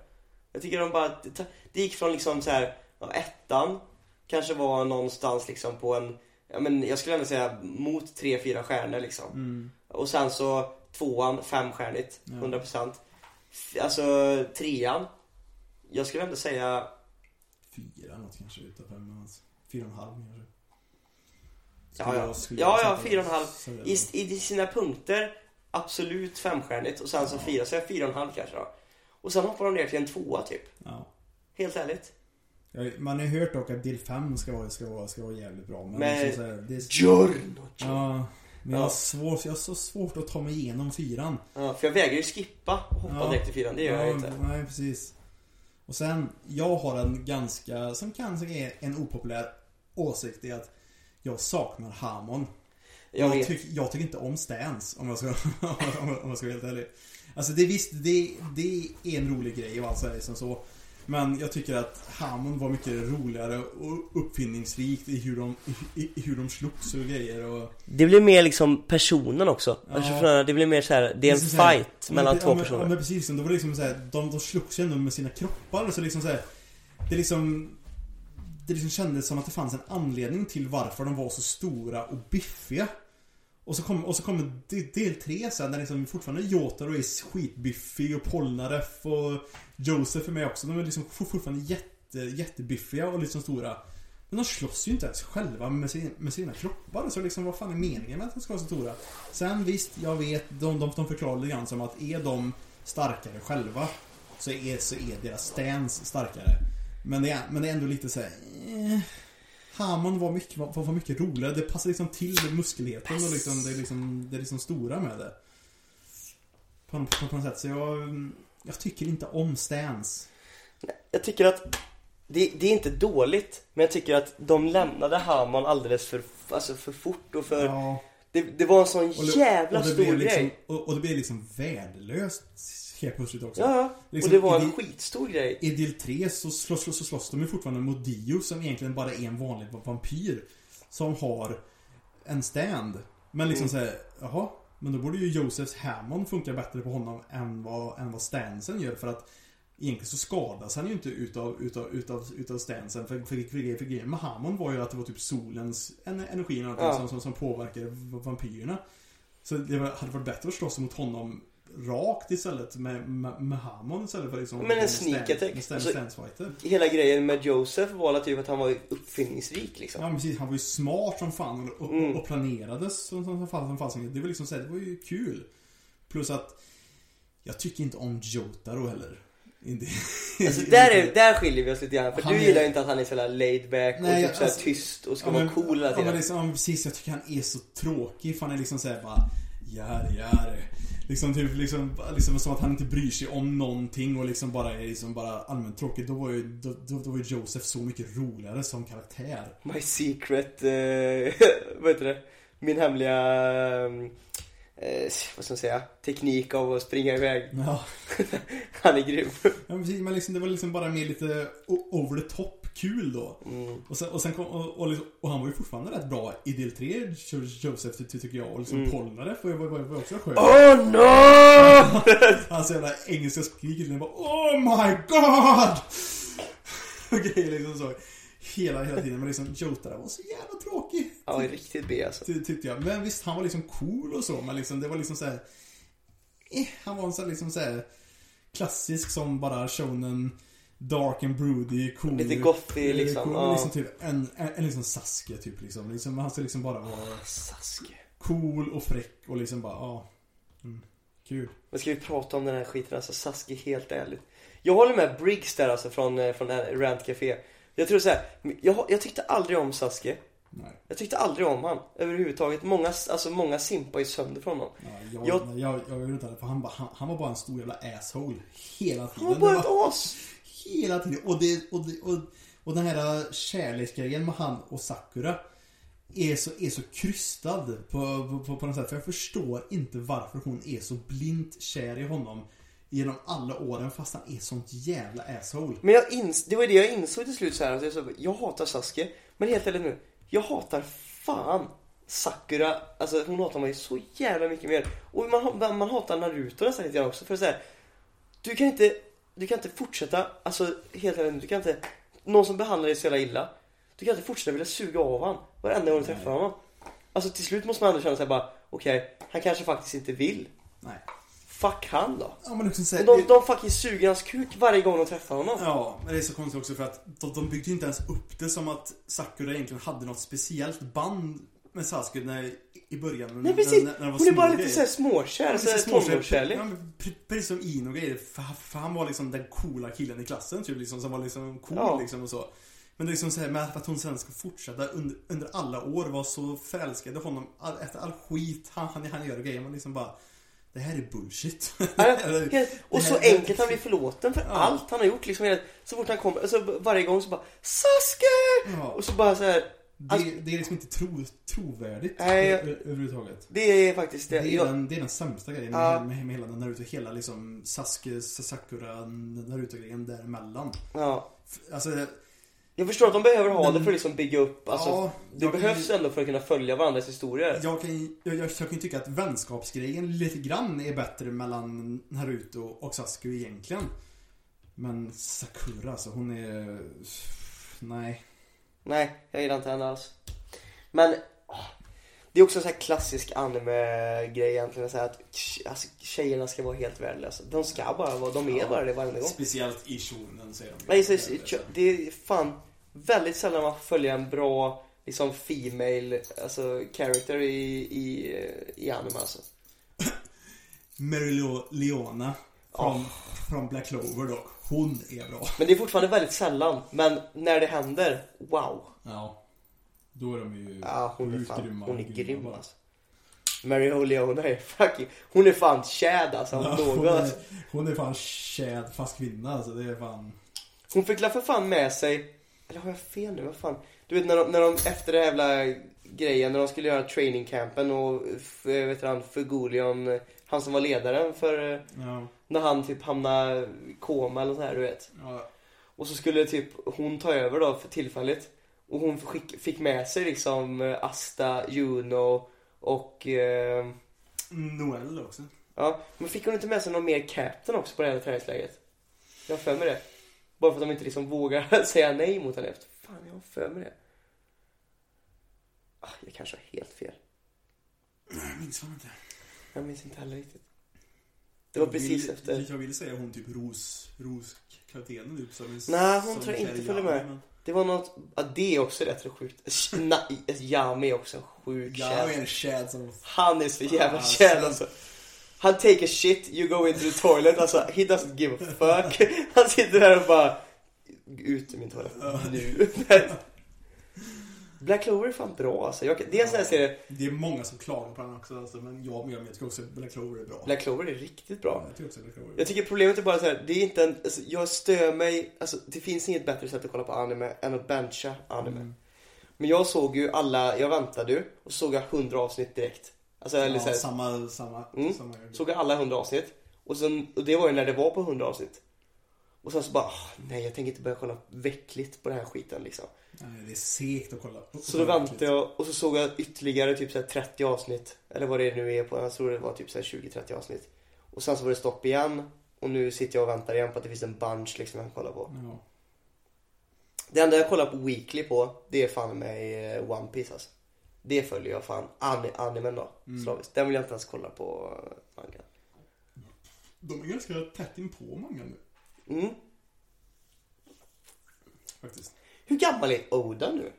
Jag tycker de bara, det, det gick från liksom så här, ja, ettan kanske var någonstans liksom på en, ja men jag skulle ändå säga mot tre, fyra stjärnor liksom. Mm. Och sen så tvåan, femstjärnigt, Ja. 100%. F- Alltså trean, jag skulle ändå säga, Fyra något kanske utav fem. men alltså, Fyra och en halv kanske. Ja, ja. Ja, ja, fyra och en halv. i, i sina punkter, absolut femstjärnigt och sen så Ja. fyra, så jag fyra och en halv kanske då. Och sen hoppar de ner till en tvåa typ. Ja. Helt ärligt. Jag- Man har ju hört dock att del 5 ska vara, ska vara, ska vara jävligt bra. Men Med liksom så här, det är, Giorno! Ja. Men jag har, Ja. svårt, jag har så svårt att ta mig igenom fyran. Ja, för jag vägrar ju skippa och hoppa Ja. direkt till fyran, det gör jag Ja, inte. Nej, precis. Och sen, jag har en ganska, som kanske är en opopulär åsikt i att jag saknar Hamon. Jag Jag, tyck, jag tycker inte om Stans om jag ska, <laughs> om jag ska vara helt ärlig. Alltså det visst, det, det är en rolig grej och allt så här som så. Men jag tycker att Hamon var mycket roligare och uppfinningsrikt i hur de, i, i hur de slogs och grejer och... Det blir mer liksom personen också. Ja. Alltså, det blir mer så här, det är en här- fight ja, mellan men, två ja, men, personer. Ja men precis, då var det liksom så här, de, de slogs ju ändå med sina kroppar så liksom så här, Det liksom Det liksom kändes som att det fanns en anledning till varför de var så stora och biffiga. Och så kommer och så kommer del tre sen när liksom fortfarande Jotaro är skitbiffig och Polnareff och Josef är med också. De är liksom fortfarande jätte, jättebiffiga och liksom stora. Men de slåss ju inte ens själva med, sin, med sina kroppar. Så liksom vad fan är meningen med att de ska vara så stora? Sen visst, jag vet, de, de, de förklarar lite grann som att är de starkare själva så är, så är deras stance starkare. Men det är, men det är ändå lite så här. Eh, Hamon var mycket, var, var mycket roligare. Det passar liksom till med muskelheten och liksom det, är liksom, det är liksom stora med det. På, på, på något sätt. Så jag, jag tycker inte om stance. Jag tycker att det, det är inte dåligt, men jag tycker att de lämnade Hammon alldeles för, alltså för fort och för... Ja, Det, det var en sån och jävla och stor liksom, grej. och, och det blev liksom värdelöst helt plötsligt också. Ja, ja. Liksom, och det var en det- skitstor grej. I del 3 så slåss, så slåss de ju fortfarande mot Dio som egentligen bara är en vanlig vampyr. Som har en stand. Men liksom Mm. såhär, jaha. Men då borde ju Josephs Hammond funka bättre på honom än vad, än vad stansen gör för att Egentligen så skadas han ju inte utav, utav, utav, utav stansen. För, för, för, för grejen med Hammond var ju att det var typ solens en, energi Ja. som, som, som påverkade vampyrerna. Så det hade varit bättre att slåss mot honom rakt istället med, med, med Hammond istället för liksom Men en sneak attack. Alltså-. Hela grejen med Joseph var typ att han var uppfinningsrik liksom. Ja precis, han var ju smart som fan och, Mm. och planerades som, som, som, som fasen. Det var liksom så här, det var ju kul. Plus att jag tycker inte om Jotaro heller. Inte, <laughs> Alltså där, är, där skiljer vi oss lite grann. För Han du är- gillar ju inte att han är så laid back och Nej, typ så alltså- tyst och ska Ja, vara men- cool hela Ja men tiden. liksom, ja, precis, jag tycker han är så tråkig för han är liksom såhär bara Jär, jär. Liksom typ liksom, liksom som att han inte bryr sig om någonting och liksom bara är liksom bara allmänt tråkig. Då var ju, då, då, då var Joseph så mycket roligare som karaktär. My secret, eh, <laughs> vad heter det? Min hemliga, eh, vad ska man säga, teknik av att springa iväg. Ja, <laughs> Han är grym. ja men liksom, det var liksom bara mer lite over the top kul då. Mm. Och sen, och, sen kom, och, och, liksom, och han var ju fortfarande rätt bry i del 3, Jo- Joseph ty- ty- tycker jag. Och liksom Mm. Polnareff var, var, var, var också skön. Oh no! <laughs> Hans jävla engelska skrik liksom bara Oh my god! <laughs> Och grejer liksom så. Hela, hela tiden. Men liksom Jotaro var så jävla tråkig. Ja, riktigt B alltså. Ty, tyckte jag. Men visst, han var liksom cool och så. Men liksom, det var liksom så här. Eh, han var en sån liksom så här klassisk som bara shonen Dark and broody, cool. Lite gothy, eh, liksom, Cool, ja. liksom typ en, en, en liksom Sasuke typ liksom. liksom. Han ska liksom bara vara Sasuke. cool och fräck och liksom bara, ja. Mm, kul. Men ska vi prata om den här skiten alltså, Sasuke helt ärligt. Jag håller med Briggs där alltså från, eh, från Rant Café. Jag tror så här, jag, jag tyckte aldrig om Sasuke. Nej. Jag tyckte aldrig om han överhuvudtaget. Många, alltså många simpar ju sönder från honom. Ja, jag, Jag- jag, jag, jag vet inte, för han, han, han var bara en stor jävla asshole. Hela tiden. Han var bara ett as! Hela tiden. Och, det, och, det, och, och den här kärleksgrejen med han och Sakura är så, är så krystad på, på, på, på något sätt. För jag förstår inte varför hon är så blint kär i honom genom alla åren fast han är sånt jävla asshole. Men jag ins- det var det jag insåg till slut så här. Att jag, så, jag hatar Sasuke. Men helt ärligt nu. Jag hatar fan Sakura. Alltså hon hatar mig så jävla mycket mer. Och man, man hatar Naruto nästan lite grann också. För så här, Du kan inte, du kan inte fortsätta, alltså helt ärligt du kan inte, någon som behandlar dig så jävla illa. Du kan inte fortsätta vilja suga av honom varenda gång du träffar honom. Alltså till slut måste man ändå känna sig bara, okej, han kanske faktiskt inte vill. Nej. Fuck han då. Ja men liksom så här, de, det- de fucking suger hans kuk varje gång de träffar honom. Ja, men det är så konstigt också för att de, de byggde inte ens upp det som att Sakura egentligen hade något speciellt band med Sasuke när, i början. Nej precis, när, när de var hon är bara lite såhär småkär, Ja, såhär tonårskärlek. Ja, precis som Ino grejer. För, för han var liksom den coola killen i klassen typ liksom, som var liksom cool Ja. liksom och så. Men det är liksom så här, med att hon sen ska fortsätta under, under alla år vara så förälskad i honom all, efter all skit han, han, han gör och grejer. Man liksom bara Det här är bullshit. Ja, <laughs> och så enkelt han blir förlåten för Ja. allt han har gjort liksom. Så fort han kommer, alltså varje gång så bara Sasuke! Ja. Och så bara så här. Det, det är liksom inte tro, trovärdigt Nej, överhuvudtaget. Det är faktiskt det. Det är, Jag, den, det är den sämsta grejen Ja. med, med, hela den Naruto. Hela liksom Sasuke, Sakura, Naruto-grejen däremellan. ja. Alltså, jag förstår att de behöver ha Men- det för att liksom bygga upp, alltså. ja, det kan behövs ju- ändå för att kunna följa varandras historier. Jag kan, jag, jag, jag kan tycka att vänskapsgrejen lite grann är bättre mellan Naruto och Sasuke egentligen. Men Sakura alltså, hon är... Nej. Nej, jag gillar inte henne alls. Men det är också en sån här klassisk anime-grej egentligen. Så här att alltså, tjejerna ska vara helt värdelösa. De ska bara vara, de är bara det varje gång. Speciellt i shonen säger de. Nej, så, så, det är fan väldigt sällan man följa en bra liksom female alltså, character i, i, i anime alltså. <laughs> Mary Leona från, från Black Clover dock. Hon är bra. Men det är fortfarande väldigt sällan. Men när det händer, wow. Ja. Då är de ju Ja, hon är fan, grymma. hon är grym alltså. Mary O'Leona är fucking, hon är fan chad alltså. Ja, hon, är, hon är fan tjäd fast kvinna alltså. Det är fan... Hon fick för fan med sig, eller har jag fel nu? Vad fan? Du vet när de, när de efter det jävla grejen, när de skulle göra training campen och vet han, Fugolion, han som var ledaren för, eh, Ja. när han typ hamnade i koma eller så här du vet. ja. Och så skulle typ hon ta över då för tillfället. Och hon fick, fick med sig liksom eh, Asta, Juno och eh, Noel också. ja, men fick hon inte med sig någon mer captain också på det här träningsläget? Jag har för mig det. Bara för att de inte liksom vågar <laughs> säga nej mot henne efter. Fan, jag har för mig det. Ah, jag kanske har helt fel. Jag minns fan inte. Jag minns inte heller riktigt. Det var Jag precis vill, efter. Jag vill säga hon typ Ros, Roskaptenen typ som Nej, hon som tror jag inte följer Jami, med. men- Det var något, ja det är också rätt så sjukt. Na- Yami är också en sjuk Jag är en tjad som... Han är så jävla Ah, kär så- alltså. Han take a shit, you go into the toilet. Alltså, he doesn't give a fuck. <laughs> Han sitter där och bara, ut ur min toalett nu. <laughs> Black Clover är fan bra alltså. Jag, sån här serie, Det är många som klagar på den också alltså, men jag, jag tycker också att Black Clover är bra. Black Clover är riktigt bra. Ja, jag tycker också Black Clover. Jag tycker problemet är bara så här, det är inte en, alltså, jag stör mig, alltså det finns inget bättre sätt att kolla på anime än att bencha anime. Mm. Men jag såg ju alla, jag väntade ju och såg jag 100 avsnitt direkt. Alltså eller ja, så här, samma, samma, Mm. samma såg jag alla 100 avsnitt. Och, sen, och det var ju när det var på 100 avsnitt. Och sen så bara, "Ah, nej jag tänker inte börja kolla veckligt på den här skiten liksom. Nej, det är segt att kolla. Så då väntade jag och så såg jag ytterligare typ så här 30 avsnitt. Eller vad det nu är på, jag tror det var typ så här 20-30 avsnitt. Och sen så var det stopp igen. Och nu sitter jag och väntar igen på att det finns en bunch liksom jag kan kolla på. Ja. Det enda jag kollar på weekly på, det är fan med eh, One Piece alltså. Det följer jag fan. An animen då, slaviskt. Den vill jag inte ens kolla på eh, mangan. De är ganska tätt in på mangan nu, Mm. faktiskt. Hur gammal är Oda nu?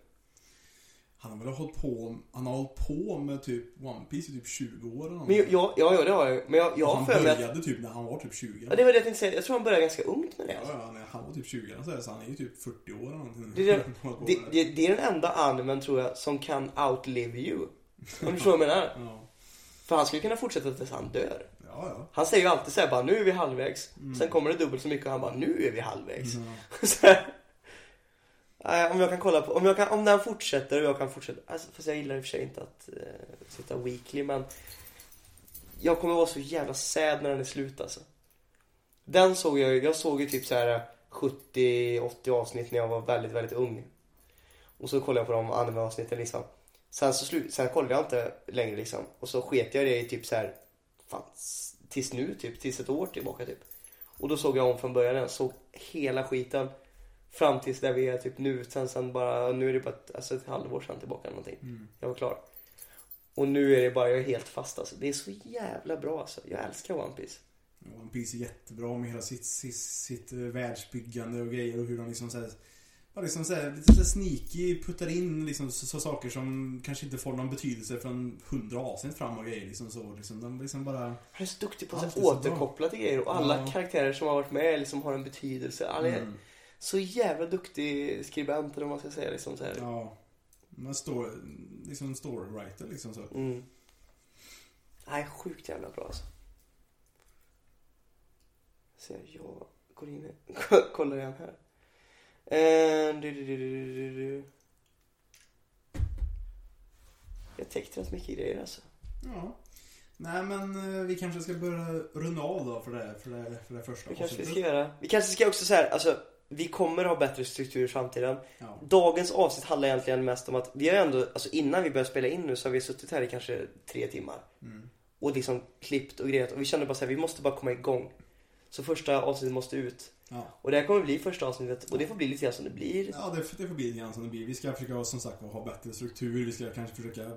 Han har väl hållit på, han har hållit på med typ One Piece i typ 20 år eller Men jag, någonting. ja, ja, det har jag. Men jag, har han mig att... började typ när han var typ 20. Ja, det var det jag tänkte säga. Jag tror han började ganska ungt med det. Ja, ja, nej, han var typ 20 eller så, här, så han är ju typ 40 år eller någonting. Det, är <laughs> det, det, det, är den enda animen tror jag som kan outlive you. Om du förstår vad jag menar? <laughs> Ja, För han skulle kunna fortsätta tills han dör. ja. ja. Han säger ju alltid såhär bara, nu är vi halvvägs. Sen kommer det dubbelt så mycket och han bara, nu är vi halvvägs. Mm. <laughs> Nej, om jag kan kolla på, om, jag kan, om den fortsätter och jag kan fortsätta. Alltså, fast jag gillar i och för sig inte att uh, sitta weekly men. Jag kommer vara så jävla sad när den är slut alltså. Den såg jag ju- jag såg ju typ så här eh, 70-80 avsnitt när jag var väldigt, väldigt ung. Och så kollade jag på de anime-avsnitten liksom. Sen så slut, sen kollade jag inte längre liksom. Och så sket jag i det i typ så här, fan, tills nu typ, tills ett år tillbaka typ. Och då såg jag om från början, jag såg hela skiten. Fram tills där vi är typ nu, sen, sen bara, nu är det bara ett, alltså ett halvår sedan tillbaka eller någonting. Jag var klar. Och nu är det bara, jag är helt fast alltså. Det är så jävla bra alltså. Jag älskar One Piece. One Piece är jättebra med hela sitt, sitt, sitt eh, världsbyggande och grejer och hur de liksom såhär bara liksom såhär, lite såhär sneaky puttar in liksom så, så saker som kanske inte får någon betydelse från hundra avsnitt fram och grejer liksom så liksom, de liksom bara Han är så duktig på att så så återkoppla till grejer och alla Ja. karaktärer som har varit med liksom har en betydelse. Är Mm. Så jävla duktig skribent eller vad man ska säga liksom så här. Ja Man står, liksom storywriter liksom så Mm. Nej, sjukt jävla bra alltså. Så jag går in i, <laughs> kollar igen här. Eh, du, du, du, du, du. Jag täckte rätt mycket grejer alltså. Ja Nej men eh, vi kanske ska börja runda av då för det, för det, för det första Det kanske vi ska göra. Vi kanske ska också så här, alltså vi kommer ha bättre struktur i framtiden. Ja. Dagens avsnitt handlar egentligen mest om att vi har ändå, alltså innan vi började spela in nu så har vi suttit här i kanske tre timmar. Mm. Och liksom klippt och grejat och vi kände bara så här, vi måste bara komma igång. Så första avsnittet måste ut. Ja. Och det här kommer bli första avsnittet och det får bli lite grann som det blir. Ja, det, det får bli lite grann som det blir. Vi ska försöka som sagt ha bättre struktur. Vi ska kanske försöka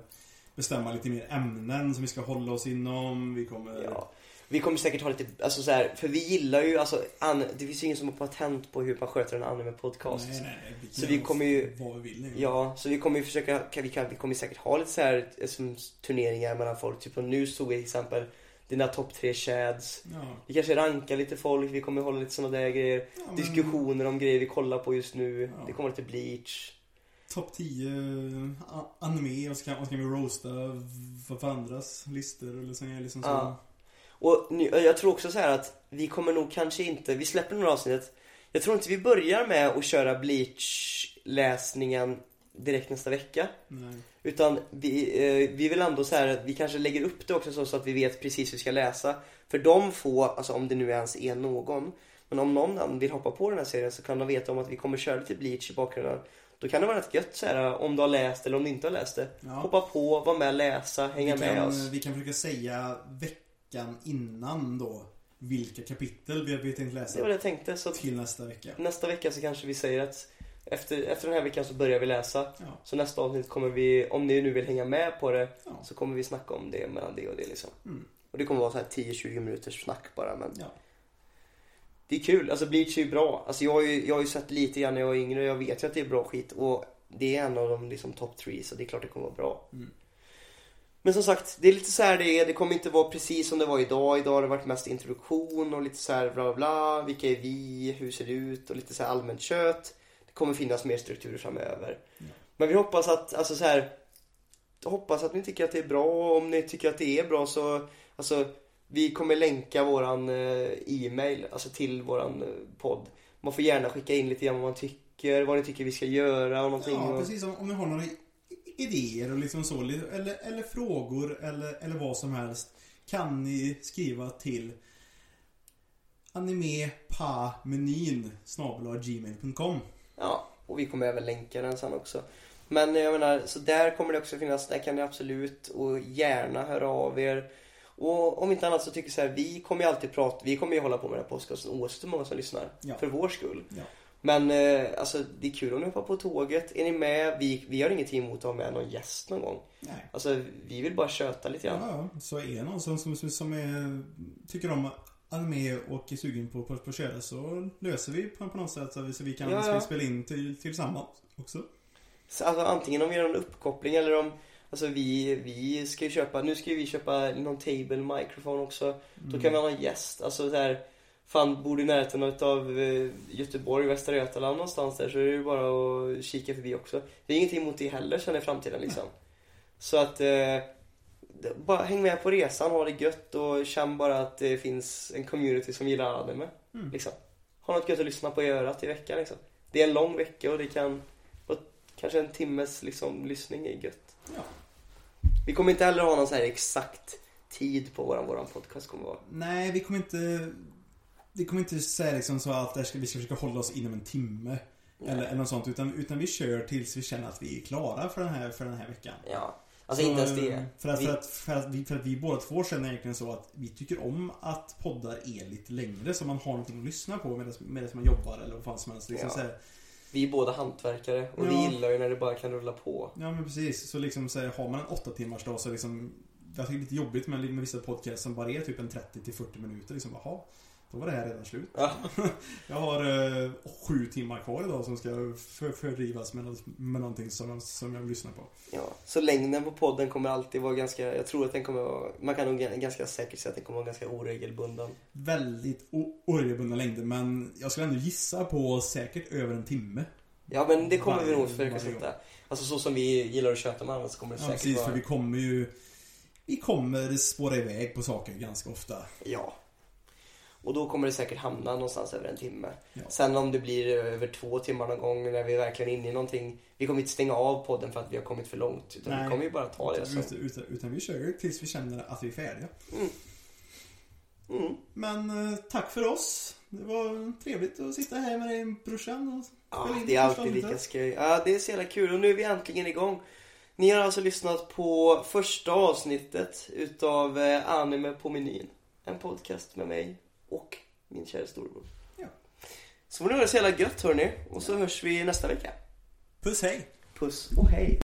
bestämma lite mer ämnen som vi ska hålla oss inom. Vi kommer... Ja. Vi kommer säkert ha lite, alltså så här, för vi gillar ju, alltså, an, det finns ju ingen som har patent på hur man sköter en anime-podcast. Nej, nej, nej. Så vi kommer ju- Vad vi vill. egentligen. Ja, så vi kommer ju försöka, kan, vi, kan, vi kommer säkert ha lite så här som turneringar mellan folk. Typ som nu såg vi till exempel dina topp tre chads. Ja. Vi kanske rankar lite folk, vi kommer hålla lite sådana där grejer. Ja, men Diskussioner om grejer vi kollar på just nu. Ja. Det kommer lite bleach. Topp 10 a- anime och så kan, och så kan vi roasta varandras listor eller så. Liksom så. Ja. Och nu, jag tror också så här att vi kommer nog kanske inte, vi släpper några avsnitt. Jag tror inte vi börjar med att köra bleach-läsningen direkt nästa vecka. Nej. Utan vi, eh, vi vill ändå så här att vi kanske lägger upp det också så, så att vi vet precis hur vi ska läsa. För de få, alltså om det nu ens är någon. Men om någon vill hoppa på den här serien så kan de veta om att vi kommer köra lite bleach i bakgrunden. Då kan det vara rätt gött så här om du har läst eller om du inte har läst det. Ja. Hoppa på, vara med, läsa, hänga vi, med kan, oss. vi kan försöka säga veckan innan då vilka kapitel vi, vi tänkt Det var läsa det jag tänkte. Så till nästa vecka. nästa vecka så kanske vi säger att efter, efter den här veckan så börjar vi läsa. Ja. Så nästa avsnitt kommer vi, om ni nu vill hänga med på det, Ja. så kommer vi snacka om det mellan det och det liksom. Mm. Och det kommer vara så här 10-20 minuters snack bara men Ja. det är kul. Alltså Bleach är ju bra. Alltså jag har ju, jag har ju sett lite grann när jag var yngre och jag vet ju att det är bra skit. Och det är en av de liksom top 3 så det är klart det kommer vara bra. Mm. Men som sagt, det är lite så här det är. Det kommer inte vara precis som det var idag. Idag har det varit mest introduktion och lite så här bla bla. Vilka är vi? Hur ser det ut? Och lite så här allmänt kött. Det kommer finnas mer strukturer framöver. Ja. Men vi hoppas att, alltså så här. Hoppas att ni tycker att det är bra. Om ni tycker att det är bra så, alltså vi kommer länka våran eh, e-mail, alltså till våran eh, podd. Man får gärna skicka in lite grann vad man tycker, vad ni tycker vi ska göra och någonting. Ja, precis. Om, om ni har några i- idéer och liksom så, eller, eller frågor eller, eller vad som helst kan ni skriva till animepamenyn gmail.com Ja, och vi kommer även länka den sen också. Men jag menar, så där kommer det också finnas, där kan ni absolut och gärna höra av er. Och om inte annat så tycker jag så här, vi kommer ju alltid prata, vi kommer ju hålla på med den här podcasten oavsett hur många som lyssnar. Ja. För vår skull. Ja. Men eh, alltså det är kul om ni hoppar på tåget. Är ni med? Vi, vi har ingenting emot att ha med någon gäst någon gång. Nej. Alltså vi vill bara köta lite grann. ja, så är det någon som, som, som är, tycker om anime och är sugen på, på, på att köra så löser vi på, på något sätt så vi, så vi kan Ja, ja. spela in till, tillsammans också. Så, alltså antingen om vi gör en uppkoppling eller om Alltså vi, vi ska ju köpa, nu ska ju vi köpa någon table microphone också. Då kan vi ha någon gäst. Alltså så här, Fan, bor du i närheten av eh, Göteborg, Västra Götaland någonstans där så är det ju bara att kika förbi också. Vi har ingenting emot det heller sen i framtiden liksom. Så att eh, det- bara häng med på resan, ha det gött och känn bara att det finns en community som gillar anime. Mm. Liksom. Ha något gött att lyssna på i örat i veckan liksom. Det är en lång vecka och det kan och kanske en timmes liksom, lyssning är gött. Ja. Vi kommer inte heller ha någon så här exakt tid på våran, våran podcast kommer vara. Nej, vi kommer inte Vi kommer inte säga liksom så att det vi ska försöka hålla oss inom en timme eller, eller något sånt utan, utan vi kör tills vi känner att vi är klara för den här, för den här veckan. Ja, alltså Så, inte ens det. För att, Vi- för, att, för, att vi, för att vi båda två känner egentligen så att vi tycker om att poddar är lite längre så man har någonting att lyssna på medan, medan man jobbar eller vad fan som helst. Liksom Ja. så här, Vi är båda hantverkare och Ja. vi gillar ju när det bara kan rulla på. ja men precis. Så liksom så här, har man en åtta timmars dag så liksom Jag tycker det är lite jobbigt med, med vissa podcasts som bara är typ en 30 till 40 minuter. Liksom, jaha, då var det här redan slut. Ja. <laughs> Jag har eh, sju timmar kvar idag som ska för, fördrivas med, med någonting som, jag- som jag vill lyssna på. Ja, så längden på podden kommer alltid vara ganska, jag tror att den kommer vara, man kan nog ganska säkert säga att den kommer vara ganska oregelbunden. Väldigt oregelbundna längder men jag skulle ändå gissa på säkert över en timme. Ja men det kommer vi Varje- nog försöka sätta. Alltså så som vi gillar att köta med varandra så kommer det Ja, säkert precis, vara... för vi kommer ju Vi kommer spåra iväg på saker ganska ofta. Ja. Och då kommer det säkert hamna någonstans över en timme. Ja. Sen om det blir över två timmar någon gång när vi är verkligen inne i någonting. Vi kommer inte stänga av podden för att vi har kommit för långt. Utan Nej. vi kommer ju bara ta det. Så. Utan, utan, utan vi kör ju tills vi känner att vi är färdiga. Mm. Men eh, tack för oss. Det var trevligt att sitta här med dig brorsan och Ja, det är alltid lika skoj. Ja, det är så jävla kul. Och nu är vi äntligen igång. Ni har alltså lyssnat på första avsnittet utav eh, Anime på menyn. En podcast med mig och min kära storbror. Ja. Så får ni ha det så jävla gött hörni. Och så hörs vi nästa vecka. Puss hej! Puss och hej.